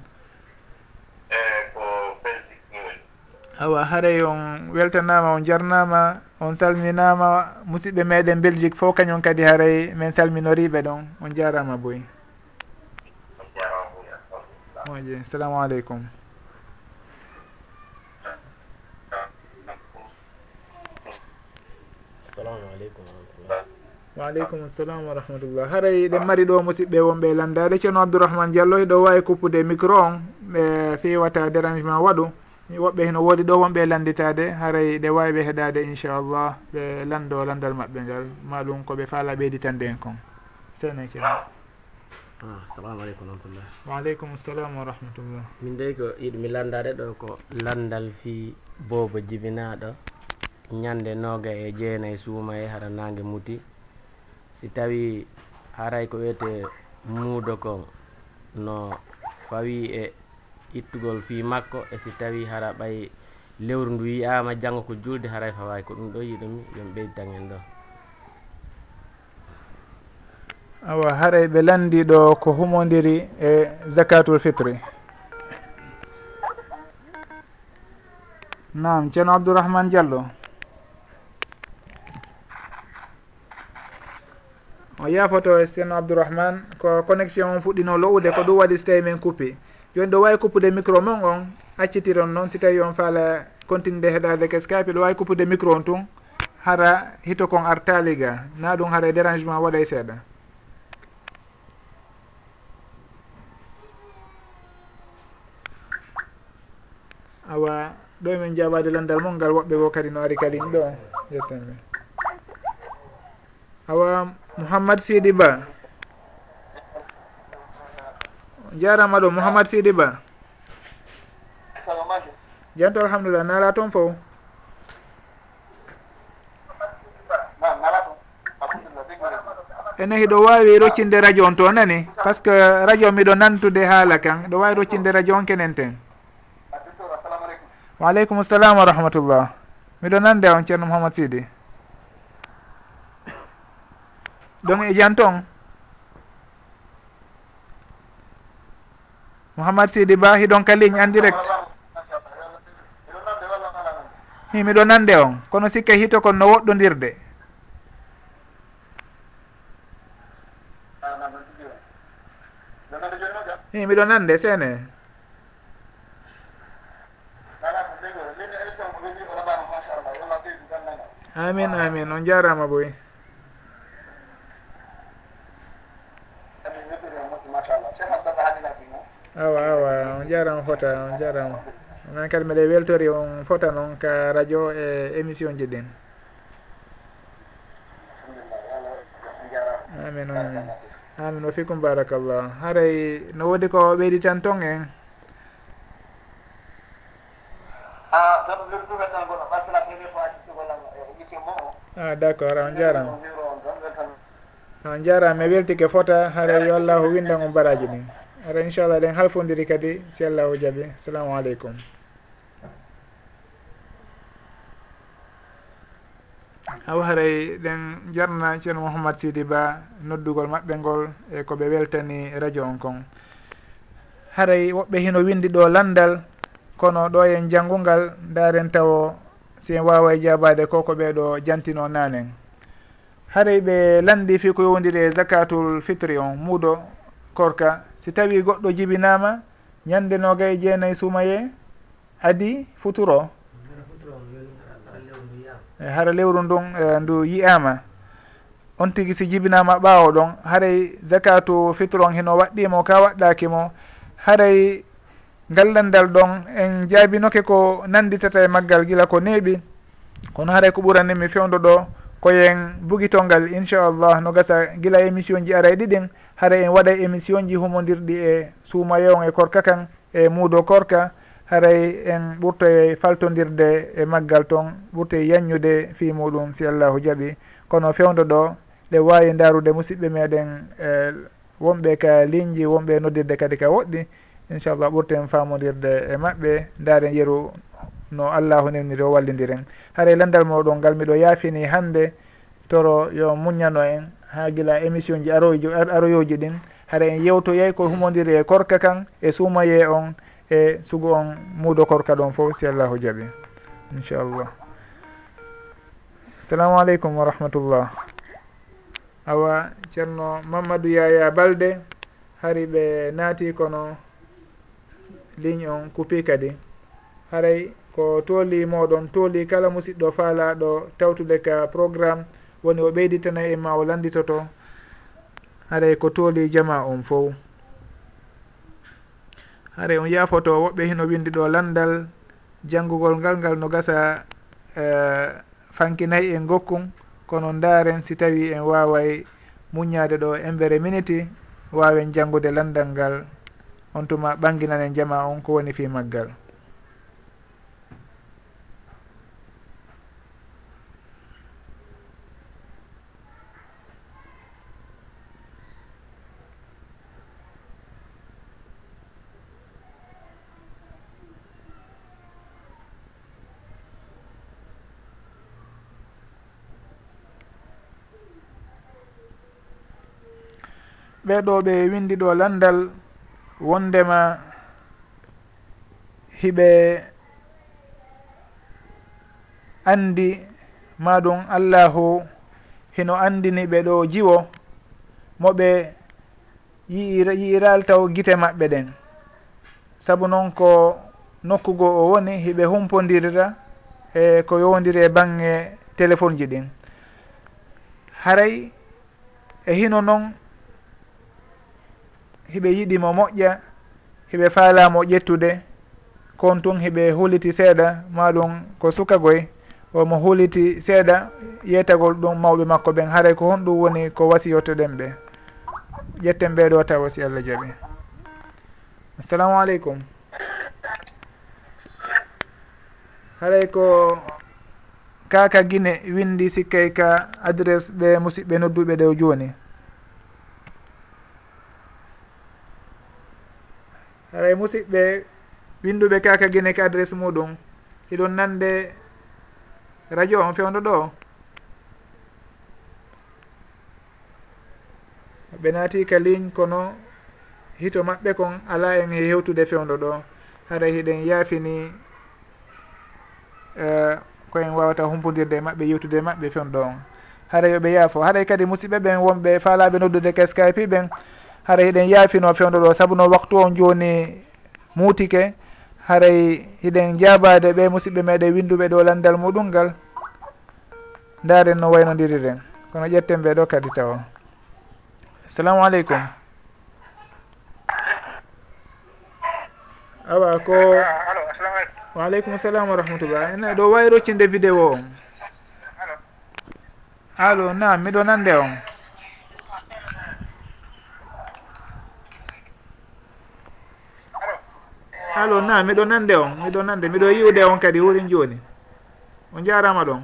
Awa haray on weltanama on jarnama on salminama musidɓe meɗen belgique fof kañum kadi haray min salminoriɓe ɗon on jarama boyi. moƴƴi salamu aleykum salamu aleykum waaleykum salam wa rahmatullah. Haray ɗen mari ɗo musidɓe wonɓe landade ceerno abdourahmane diallo ɗo wawi kuppude micro on. Ɓe fewata dérangement waɗu. Woɓɓe heno woodi ɗo wonɓe landitade. Haray ɗe wawi ɓe heɗade inchallah ɓe lando landal maɓɓe ngal. Maɗum koɓe faala ɓeyditande en kon. Sene ceerno. Ah, assalamu aleykum rahmatullah waaleykum assalam wa rahmatullah min dey ko yiɗmi landade ɗo ko landal fi boobo jibinaɗo ñande nooga e jeenayyi suuma e haɗa nangue muti. Si tawi haray ko wiyete muudo kon no fawi e ittugol fi makko e si tawi haɗa ɓay lewru ndu yiyama janggo ko julde haray fawawi ko ɗum ɗo yiɗumi yomi ɓeyditan en ɗo. awa haray ɓe landiɗo ko humodiri e zakatul fitre nam ceerno abdourahmane diallo. O yaafoto e ceerno abdourahmane ko connexion on fuɗɗino lowude ko ɗum waɗi so tawi min kuppi. Joni ɗo wawi kuppude micro mon on accitiron noon si tawi on faala continue heɗade ke skype ɗo wawi kuppude micro on tun hara hito kon artaliga. Na ɗum hara e dérangement waɗay e seeɗa. awa ɗo emin jaɓade landal mon ngal woɓɓe bo kadi no ari kadi ɗo yettanmi awa mouhammad sidi ba. Jarama ɗo mouhammad sidi ba. Janto alhamdulillah nala toon fo. Ene hiɗo wawi roccinde radio on to nani par ce que radio miɗo nantude haala kan ɗo wawi roccinde radio on kenen ten. wa aleykum salam wa rahmatullah. Miɗo nande on ceerno mouhamad sidi. Ɗon e jan toon mouhamad sidi ba hiɗon ka ligne en direct. Hi miɗo nande on. Kono sikke hito kon no woɗɗodirde. Hi miɗo nande seene. amin amin. On jarama boy. Awa awa. On jarama fota on jarama. Onon kadi mbiɗa weltori on fota noon ka radio e émission ji ɗin. Amin amin. Amin. Wa fikum barakallah. Haray no woodi ko ɓeydi tan ton en? A Ah, a d' accord on jarama on jarama mi weltike fota hara yo allahu windan on baraji ɗin ara inchallah ɗen halfodiri kadi si allahu jaaɓi assalamu aleykum aw haray ɗen jarna ceerno mouhamad sidi ba noddugol maɓɓe ngol e koɓe weltani radio on kon. Haray woɓɓe hino windi ɗo landal kono ɗo en janngungal daren tawo si en wawa e jabade koko ɓeɗo jantino nanen. Haray ɓe landi fi ko yowdiri e zakatul fitri on muuɗo korka. Si tawi goɗɗo jibinama ñande noga e jeenayyi sumaye adi futuro? E hara lewru ndun e ndu yiyama on tigui si jibinama ɓawo ɗon. Haray zakatu fitre on heno waɗɗimo ka waɗɗakimo haray gallandal ɗon en jaabinoke ko nanditata e maggal gila ko neeɓi. Kono haray ko ɓuranimi fewdo ɗo koyen bugitongal inchallah no gasa gila émission ji ara e ɗiɗin haray en waɗa émission ji humodirɗi e suuma yewon e korka kan e muudo korka haray en ɓurto e faltodirde e maggal toon ɓurto e yanñude fi muɗum si allahu jaaɓi kono fewdo ɗo ɗe wawi darude musidɓe meɗen e wonɓe ka ligne ji wonɓe noddirde kadi ka woɗɗi inchallah ɓurten famodirde e maɓɓe. Daren yeru no allahu honirniri o wallidiren. Haara landal moɗon ngal miɗo yaafini hande toro yo muñano en ha gila émission ji aroyji aroyoji ɗin. Haara en yewtoyay ko humodiri e korka kan e suumaye on e sugu on muudo korka ɗon fof si allahu jaaɓi inchallah. Assalamu aleykum wa rahmatullah. Awa ceerno mamadou yaya balde hari ɓe naati kono ligne on coupi kadi. Haray ko tooli moɗon tooli kala musidɗo faalaɗo tawtude ka programme woni o ɓeyditana e ma o landitoto. Haray ko tooli jama on fof haray on yaafoto woɓɓe hino windi ɗo landal janngugol ngal ngal no gasa e, uh, fankinayi en gokkum kono ndaaren si tawi en waaway muñaade ɗo embere miniti waawen janngude landal ngal. on tuma ɓanginane jama on ko woni fi maggal. Ɓeɗo ɓe windi ɗo landal. wondema hiɓe andi maɗum allahu hino andini ɓe ɗo jiwo moɓe yi'iral taw guite maɓɓe ɗen. Saabu noon ko nokkugo o woni hiɓe humpodirira e ko yowdiri e bange téléphone ji ɗin. Haray e hino noon hiɓe yiɗimo moƴƴa hiɓe faalamo ƴettude kon tun hiɓe huliti seeɗa maɗum ko sukagoy omo huliti seeɗa yeytagol ɗum mawɓe makko ɓen haray ko honɗum woni ko wasiyottoɗen ɓe. Ƴetten ɓeɗo tawa si allah jaaɓi assalamu aleykum. Haray ko kaka guine windi sikkay ka adresse ɓe musidɓe nodduɓe ɗew joni haray musidɓe winduɓe kaka guine ka adresse muɗum hiɗon nande radio on fewdo ɗo. Ɓe naati ka ligne kono hito maɓɓe kon ala en e hewtude fewdo ɗo. Haɗa hiɗen yaafini e, uh, koyen wawata humpodirde e maɓɓe yewtude e maɓɓe fewdo on. Haɗa yoɓe yaafo. Haɗay kadi musidɓe ɓen wonɓe faalaɓe noddude ka skype ɓen. haray eɗen yaafino fewdo ɗo saabu no waktu on joni muutike haray hiɗen jabade ɓe musidɓe meɗen winduɓe ɗo landal muɗum ngal ndaren no waynodiriren kono ƴetten ɓe ɗo kadi tawa. Assalamu aleykum. Awa ko waaleykum salam wa rahmatullah ene ɗo wawi roccinde vidéo on allo nam miɗo nande on. alo na miɗo nande on miɗo nande miɗo yiwde on kadi wurin joni. On jarama ɗon.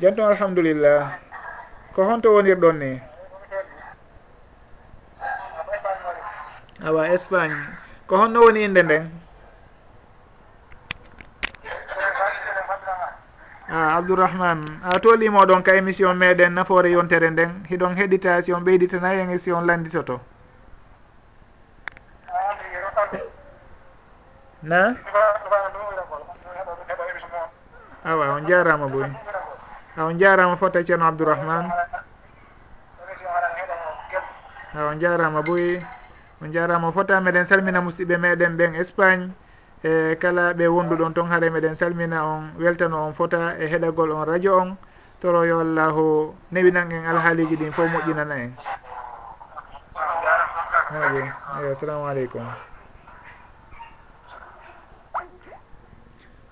Jon alhamdulillah. Ko honto wonirɗon ni? Awa espagne. Ko honno woni inde nden? A abdourahmane a tolimoɗon ka émission meɗen nafoore yontere nden. Hiɗon heɗita si on ɓeyditanayi en e si on landitoto. na? Awa on jarama boni. A on jarama fota ceerno abdourahmane. A on jarama boy on jarama fota meɗen salmina musidɓe meɗen ɓen espagne. E kala ɓe wonduɗon toon haare meɗen salmina on weltano on fota e heɗagol on radio on. Toro yo allahu newinan en alhaaliji ɗin fof moƴƴinana en. Eyi assalamu aleykum.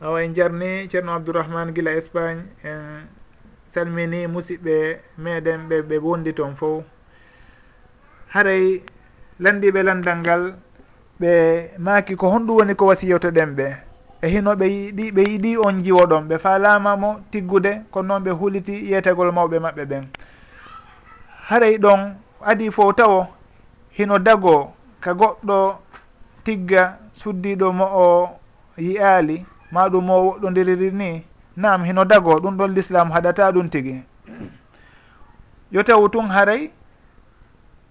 awa en jarni ceerno abdourahmane guila espagne en salmini musidɓe meɗen ɓe ɓe wondi toon fof. Haray landiɓe landal ngal ɓe maaki ko honɗum woni ko wasiyotoɗen ɓe. E hino ɓe yiɗi ɓe yiɗi on jiwo ɗon ɓe faalamamo tiggude kono noon ɓe huliti yeetegol mawɓe maɓɓe ɓen. Haray ɗon adi fo tawo hino dago ka goɗɗo tigga suddiɗo mo o yiyaali ma ɗum mo woɗɗodiriri ni. Nam hino dago ɗum ɗon l'islam haɗata ɗum tigi. Yo taw tun haray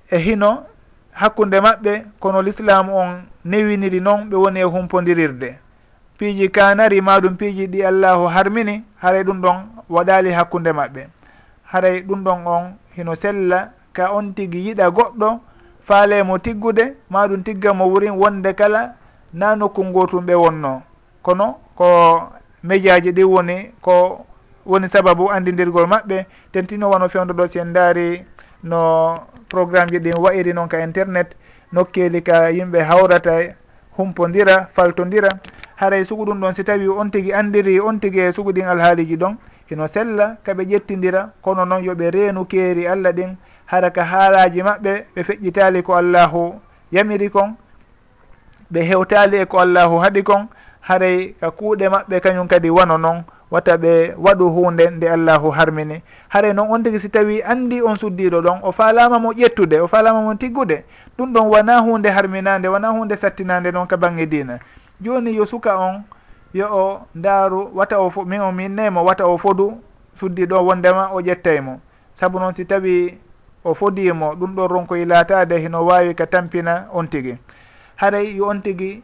e hino hakkude maɓɓe kono l'islam on newiniri noon ɓe woni e humpodirirde piiji kanari maɗum piiji ɗi allahu harmini haray ɗum ɗon waɗali hakkude maɓɓe. Haray ɗum ɗon on hino sella ka on tigi yiɗa goɗɗo faalemo tiggude maɗum tigga mo wurin wonde kala na nokku ngo tum ɓe wonno. Kono ko médiaji ɗi woni ko woni sababu andidirgol maɓɓe tentino wano fewdo ɗo si en daari no programme ji ɗin wayiri noon ka internet nokkeli ka yimɓe hawrata humpodira faltodira. Haray sugu ɗum ɗon si tawi on tigui andiri on tigui e sugu ɗin alhaaliji ɗon hino sella kaɓe ƴettidira kono noon yooɓe reenu keeri allah ɗin hara ka haalaji maɓɓe ɓe feƴƴitali ko allahu yamiri kon ɓe hewtali e ko allahu haaɗi kon haray ka kuuɗe maɓɓe kañum kadi wano noon wata ɓe waɗu hunde nde allahu harmini. Haray noon on tigui si tawi andi on suddiɗo ɗon o falama mo ƴettude o falama mo tiggude ɗum ɗon wona hunde harminade wona hunde sattinade noon ka banggue dina joni yo suka on yo o ndaaru wata o min o min nemo wata o fodu suddiɗo wondema o ƴettaymo saabu noon si tawi o fodimo ɗum ɗo ronkoye laatade hino wawi ka tampina on tigui haray yo on tigui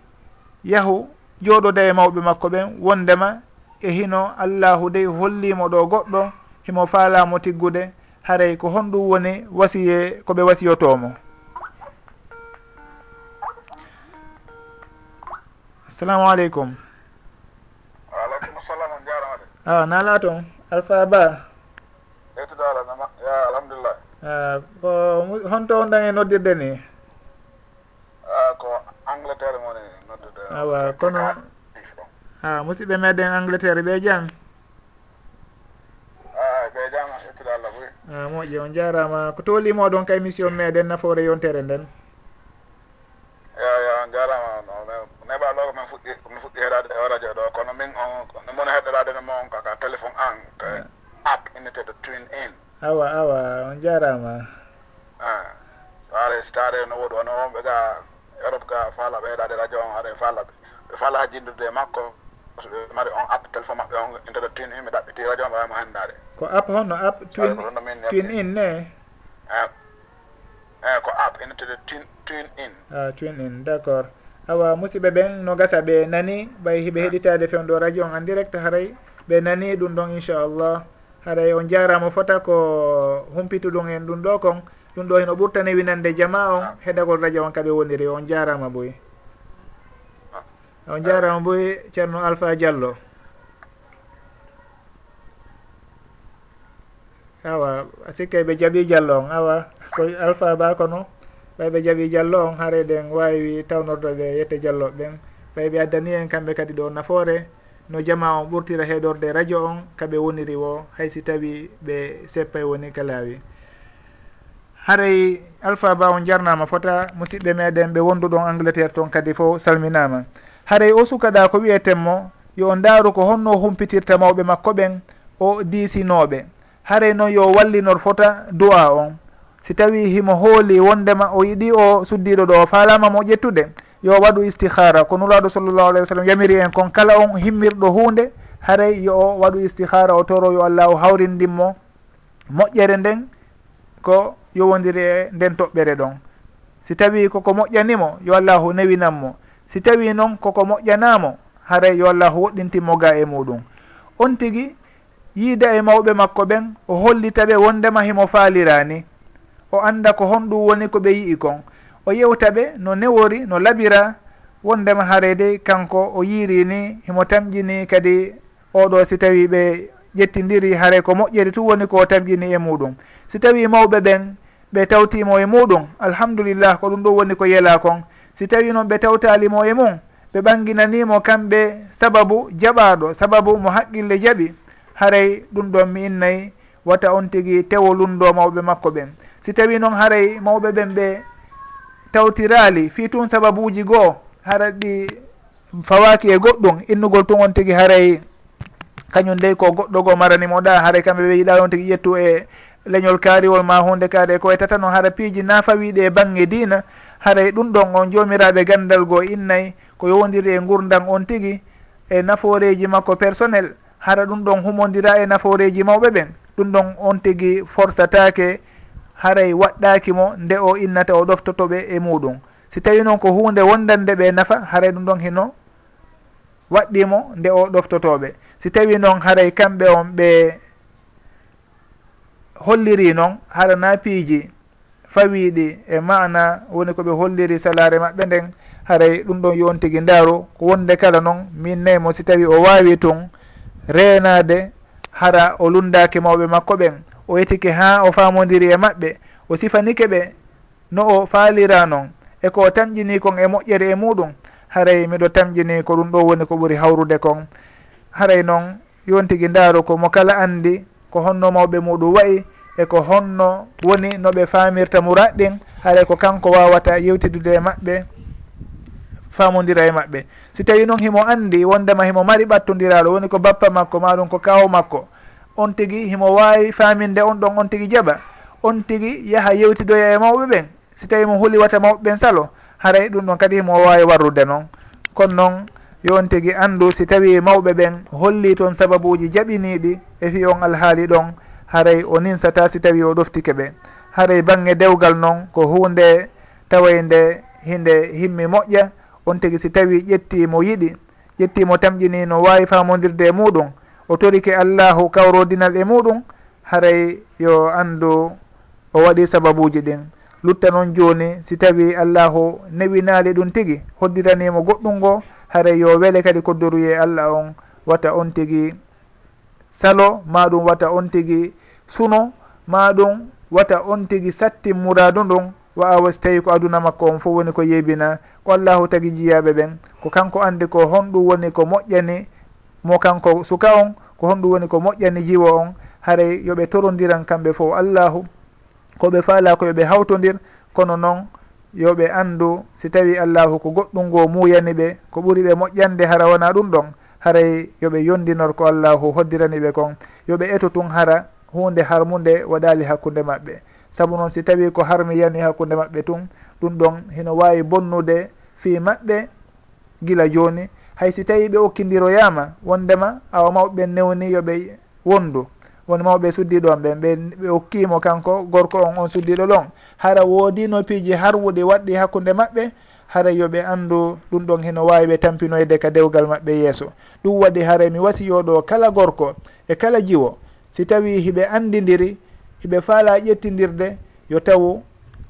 yahu jooɗoda e mawɓe makko ɓen wondema e hino allahu dey hollimo ɗo goɗɗo himo faalamo tiggude haray ko honɗum woni wasiye koɓe wasiyotomo. Assalamu aleykum. Aleykum salam on jarade a ah, nala toon alpha ba. Yettudalanama ya alhamdulillah. Ah, ko honto on ɗan e noddirde ni? A ko angleterre moni awa kono a musidɓe meɗen angleterre ɓe jaami ɓe jaama ƴettude allah boy a moƴƴi on jarama. Ko tolimo ɗon ka émission meɗen nafoore yontere nden? Eyo jarama neɓa ɗo min fuɗɗi mi fuɗɗi heɗade e radio ɗo. Kono min on min moni heɗorade no mo on kaka téléphone an ka app inneteɗo twin in. Awa awa on jarama. A so ara so taare no woɗi ono wonɓe ga europe ga faala heɗade radio on ara faala ɓe faala ha jindude makko so ɓe mari on app téléphone maɓɓe on internet tune in ɓe ɗaɓɓiti radio on ɓe wawimo handade ko app honno app tune in ne? Eyi ko app ene tede tune in. A tune in d' accord awa musidɓe ɓen no gasa ɓe nani ɓay hiɓe eh. heɗitade fewn ɗo radio on en direct haray ɓe nani ɗum ɗon inchallah. Haray on jarama fota ko humpituɗum en ɗum ɗo kon. ɗum ɗo heno ɓurtani winande jama on heɗagol radio on kaɓe woniri on jarama boy on jarama boy ceerno alpha diallo. Awa sikke ɓe jaaɓi diallo on awa ko alpha ba kono ɓay ɓe jaaɓi diallo on haareden wawi tawnordoɓe yette dialloɓe ɓen ɓay ɓe addani en kamɓe kadi ɗo nafoore. No jama on ɓurtira heɗorde radio on kaɓe woniri o haysi tawi ɓe seppay woni ka laawi haray alpha ba on jarnama fota musidɓe meɗen ɓe wonduɗon angleterre toon kadi fo salminama. Haray o sukaɗa ko wiyetenmo yo on daaru ko honno humpitirta mawɓe makko ɓen o diisinoɓe haray noon yo wallinor fota duwa on. Si tawi himo hooli wondema o yiɗi o suddiɗo ɗo o falama mo ƴettude. Yo waɗu istihara ko nuraɗo sallllahu alayhi wa sallam yamiri en kon kala on himmirɗo hunde. Haray yo o waɗu istihara o toro yo allah o hawrindinmo moƴƴere nden ko yowodiri e nden toɓɓere ɗon. Si tawi koko moƴƴanimo yo allahu newinanmo. Si tawi noon koko moƴƴanamo haray yo allahu woɗɗintinmo ga e muɗum. On tigui yiida e mawɓe makko ɓen o hollitaɓe wondema himo faalirani. O anda ko honɗum woni ko ɓe yi'i kon. O yewtaɓe no newori no laɓira wondema haare kanko o yiirini himo tamƴini kadi oɗo si tawi ɓe ƴettidiri haare ko moƴƴeri tu woni ko tamƴini e muɗum. Si tawi mawɓe ɓen ɓe tawtimo e muɗum alhamdulillah ko ɗum ɗo woni ko yela kon si tawi noon ɓe tawtalimo e mum ɓe ɓanginanimo kamɓe sababu jaɓaɗo sababu mo haqqille jaɓi. Haray ɗum ɗon mi innayi wata on tigui tewo lundo mawɓe makko ɓen. Si tawi noon haray mawɓe ɓen ɓe tawtirali fi tun sababuji goo hara ɗi fawaki e goɗɗum innugol tun on tigui haray kañum dey ko goɗɗo go maranimo ɗa haray kamɓe ɓe yiɗa on tigui ƴettu e leñol kaariwol ma hunde kaari ko e waytata noon e hara piiji nafawiɗe e bange diina haray ɗum ɗon on jomiraɓe gandal goo innayi ko yowdiri e gurdam on tigi e naforeji makko personnel hara ɗum ɗon humodira e naforeji mawɓe ɓen ɗum ɗon on tigi forsatake haray waɗɗaki mo nde o innata o ɗoftotoɓe e muɗum si tawi noon ko hunde wondande ɓe nafa haray ɗum ɗon hino waɗɗimo nde o ɗoftotoɓe. Si tawi noon haray kamɓe on ɓe holliri noon haɗa naapiiji fawiɗi e mana woni koɓe holliri salare maɓɓe nden haray ɗum ɗon yon tigui ndaaru ko wonde kala noon min naymo si tawi o wawi tun renade hara o lundaki mawɓe makko ɓen o yetike ha o famodiri e maɓɓe o sifanike ɓe no o faalira noon e ko tamƴini kon e moƴƴere e muɗum haray miɗo tamƴini ko ɗum ɗo woni ko ɓuuri hawrude kon. Haray noon yon tigui ndaaru ko mo kala andi ko honno mawɓe muɗum wayi eko honno woni noɓe famirta muraɗɗin haɗay ko kanko wawata yewtidude e maɓɓe famodira e maɓɓe. Si tawi noon himo andi wondema himo mari ɓattodiraɗo woni ko bappa makko maɗum ko kawo makko. On tigui himo wawi faminde on ɗon on tigui jaɓa. On tigui yaaha yewtidoya e mawɓe ɓen. Si tawi mo huuli wata mawɓe ɓen salo haray ɗum ɗon kadi himo wawi warrude noon. Kono noon yo on tigui andu si tawi mawɓe ɓen holli toon sababuji jaɓiniɗi e fi on alhaali ɗon haray o ninsata si tawi o ɗoftike ɓe. Haray bange dewgal noon ko hunde tawa nde hinde himmi moƴƴa on tigi si tawi ƴettimo yiɗi. Ƴettimo tamƴini no wawi famodirde e muɗum. O torike allahu kawrodinal e muɗum haray yo andu o waɗi sababuji ɗin. Lutta noon joni si tawi allahu newinali ɗum tigui hoddiranimo goɗɗum ngo haray yo weele kadi koddoruye allah on. Wata on tigui salo maɗum wata on tigui suno maɗon wata on tigui satti muradu wa awa so tawi ko aduna makko on fof woni ko yeybina ko allahu tagui jiyaɓe ɓen ko kanko andi ko honɗum woni ko moƴƴani mo kanko suka on ko honɗum woni ko moƴƴani jiwo on haray yooɓe torodiran kamɓe fof allahu koɓe faala ko yooɓe hawtodir kono noon yooɓe andu si tawi allahu ko goɗɗum ngo muyani ɓe ko ɓuuri ɓe moƴƴande hara wona ɗum ɗon haray yooɓe yondinor ko allahu hoddirani ɓe kon. Yooɓe eto tun hara hunde harmude waɗali hakkude maɓɓe. Saabu noon si tawi ko harmi yani hakkude maɓɓe tun ɗum ɗon hino wawi bonnude fi maɓɓe gila joni. Hay si tawi ɓe okkidiroyama wondema awa mawɓe newni yooɓe wondu. Woni mawɓe suddi ɗon ɓen ɓe ɓe okkimo kanko gorko on on suddiɗo ɗon. Hara woodino piiji harwuɗi waɗɗi hakkude maɓɓe hara yoɓe andu ɗum ɗon heno wawi ɓe tampinoyde ka dewgal maɓɓe yeeso. Ɗum waɗi hara mi wasiyoɗo kala gorko e kala jiwo. si tawi hiɓe andidiri hiɓe faala ƴettidirde yo taw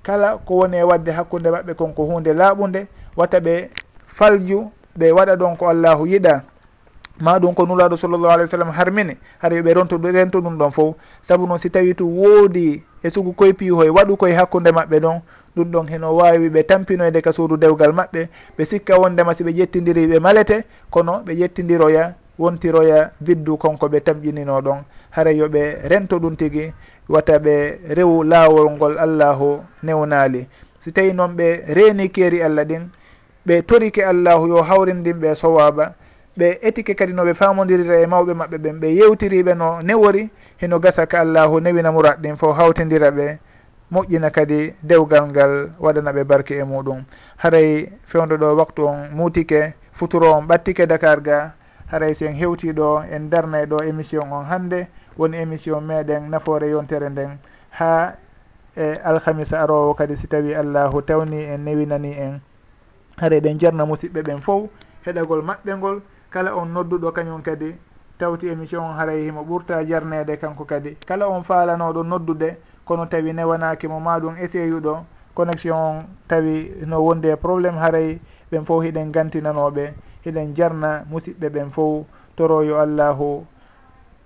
kala ko woni e wadde hakkude maɓɓe kon ko hunde laaɓude watta ɓe falju ɓe waɗa ɗon ko allahu yiɗa ma ɗum ko nulaɗo sallllahu alih w sallam harmini hara yoɓe ronto rento ɗum ɗon fof saabu noon si tawi to woodi e sugu koye piihoye waɗu koye hakkude maɓɓe ɗon ɗum ɗon heno wawi ɓe tampinoyde ka suudu dewgal maɓɓe ɓe sikka wondema si ɓe ƴettidiri ɓe malete kono ɓe ƴettidiroya wontiroya biddu konko ɓe tamƴinino ɗon. Hara yoɓe rento ɗum tigi wata ɓe rewu laawol ngol allahu newnaali si tawi noon ɓe reeni keeri allah ɗin ɓe torike allahu yo hawrindin ɓe sowaba ɓe étike kadi no ɓe famodirira e mawɓe maɓɓe ɓen ɓe yewtiriɓe no newori heno gasa ka allahu newina murat ɗin fo hawtidira ɓe moƴƴina kadi dewgal ngal waɗana ɓe barke e muɗum. Haray fewdo ɗo waktu on muutike futuro on ɓattike dakar ga haray sen hewtiɗo en darnay ɗo émission on hannde. Woni émission meɗen nafoore yontere nden. Ha e alhamisa arowo kadi si tawi allahu tawni en newinani en. Hara ɗen jarna musidɓe ɓen fof heɗagol maɓɓe ngol. Kala on nodduɗo kañum kadi. Tawti émission on haray himo ɓurta jarnede kanko kadi. Kala on faalanoɗo noddude kono tawi newanaki mo maɗum essayuɗo connexion on tawi no wonde e probléme haray ɓen fof hiɗen gantinanoɓe eɗen jarna musidɓe ɓen fof toro yo allahu.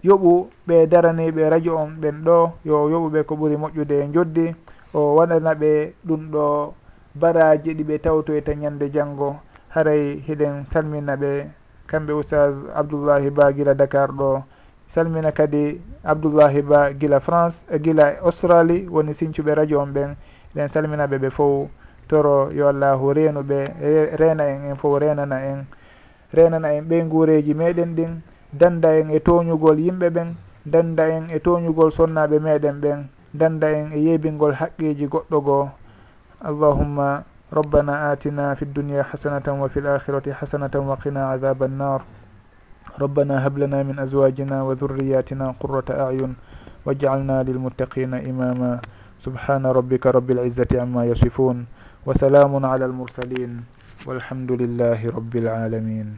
Yoɓu ɓe daraniɓe radio on ɓen ɗo yo yoɓuɓe ko ɓuuri moƴƴude e joddi. O waɗana ɓe ɗum ɗo baraji ɗiɓe tawtoyta ñande janggo haray hiɗen salmina ɓe kamɓe oustage abdoullahi ba guila dakar ɗo. Salmina kadi abdoullahi ba guila france eh, e guila australie woni sincuɓe radio on ɓen. Eɗen salminaɓe ɓe fof toro yo allahu reenuɓe reena en en fof renana en. renana en ɓe guureji meɗen ɗin danda en e toñugol yimɓe ɓen danda en e toñugol sonnaɓe meɗen ɓen danda en e yeybingol haqqiji goɗɗo goo. Allahumma ربنا آتنا في الدنيا حسنة وفي الآخرة حسنة وقنا عذاب النار ربنا هب لنا من أزواجنا وذرياتنا قرة أعين واجعلنا للمتقين إماما سبحان ربك رب العزة عما يصفون وسلام على المرسلين والحمد لله رب العالمين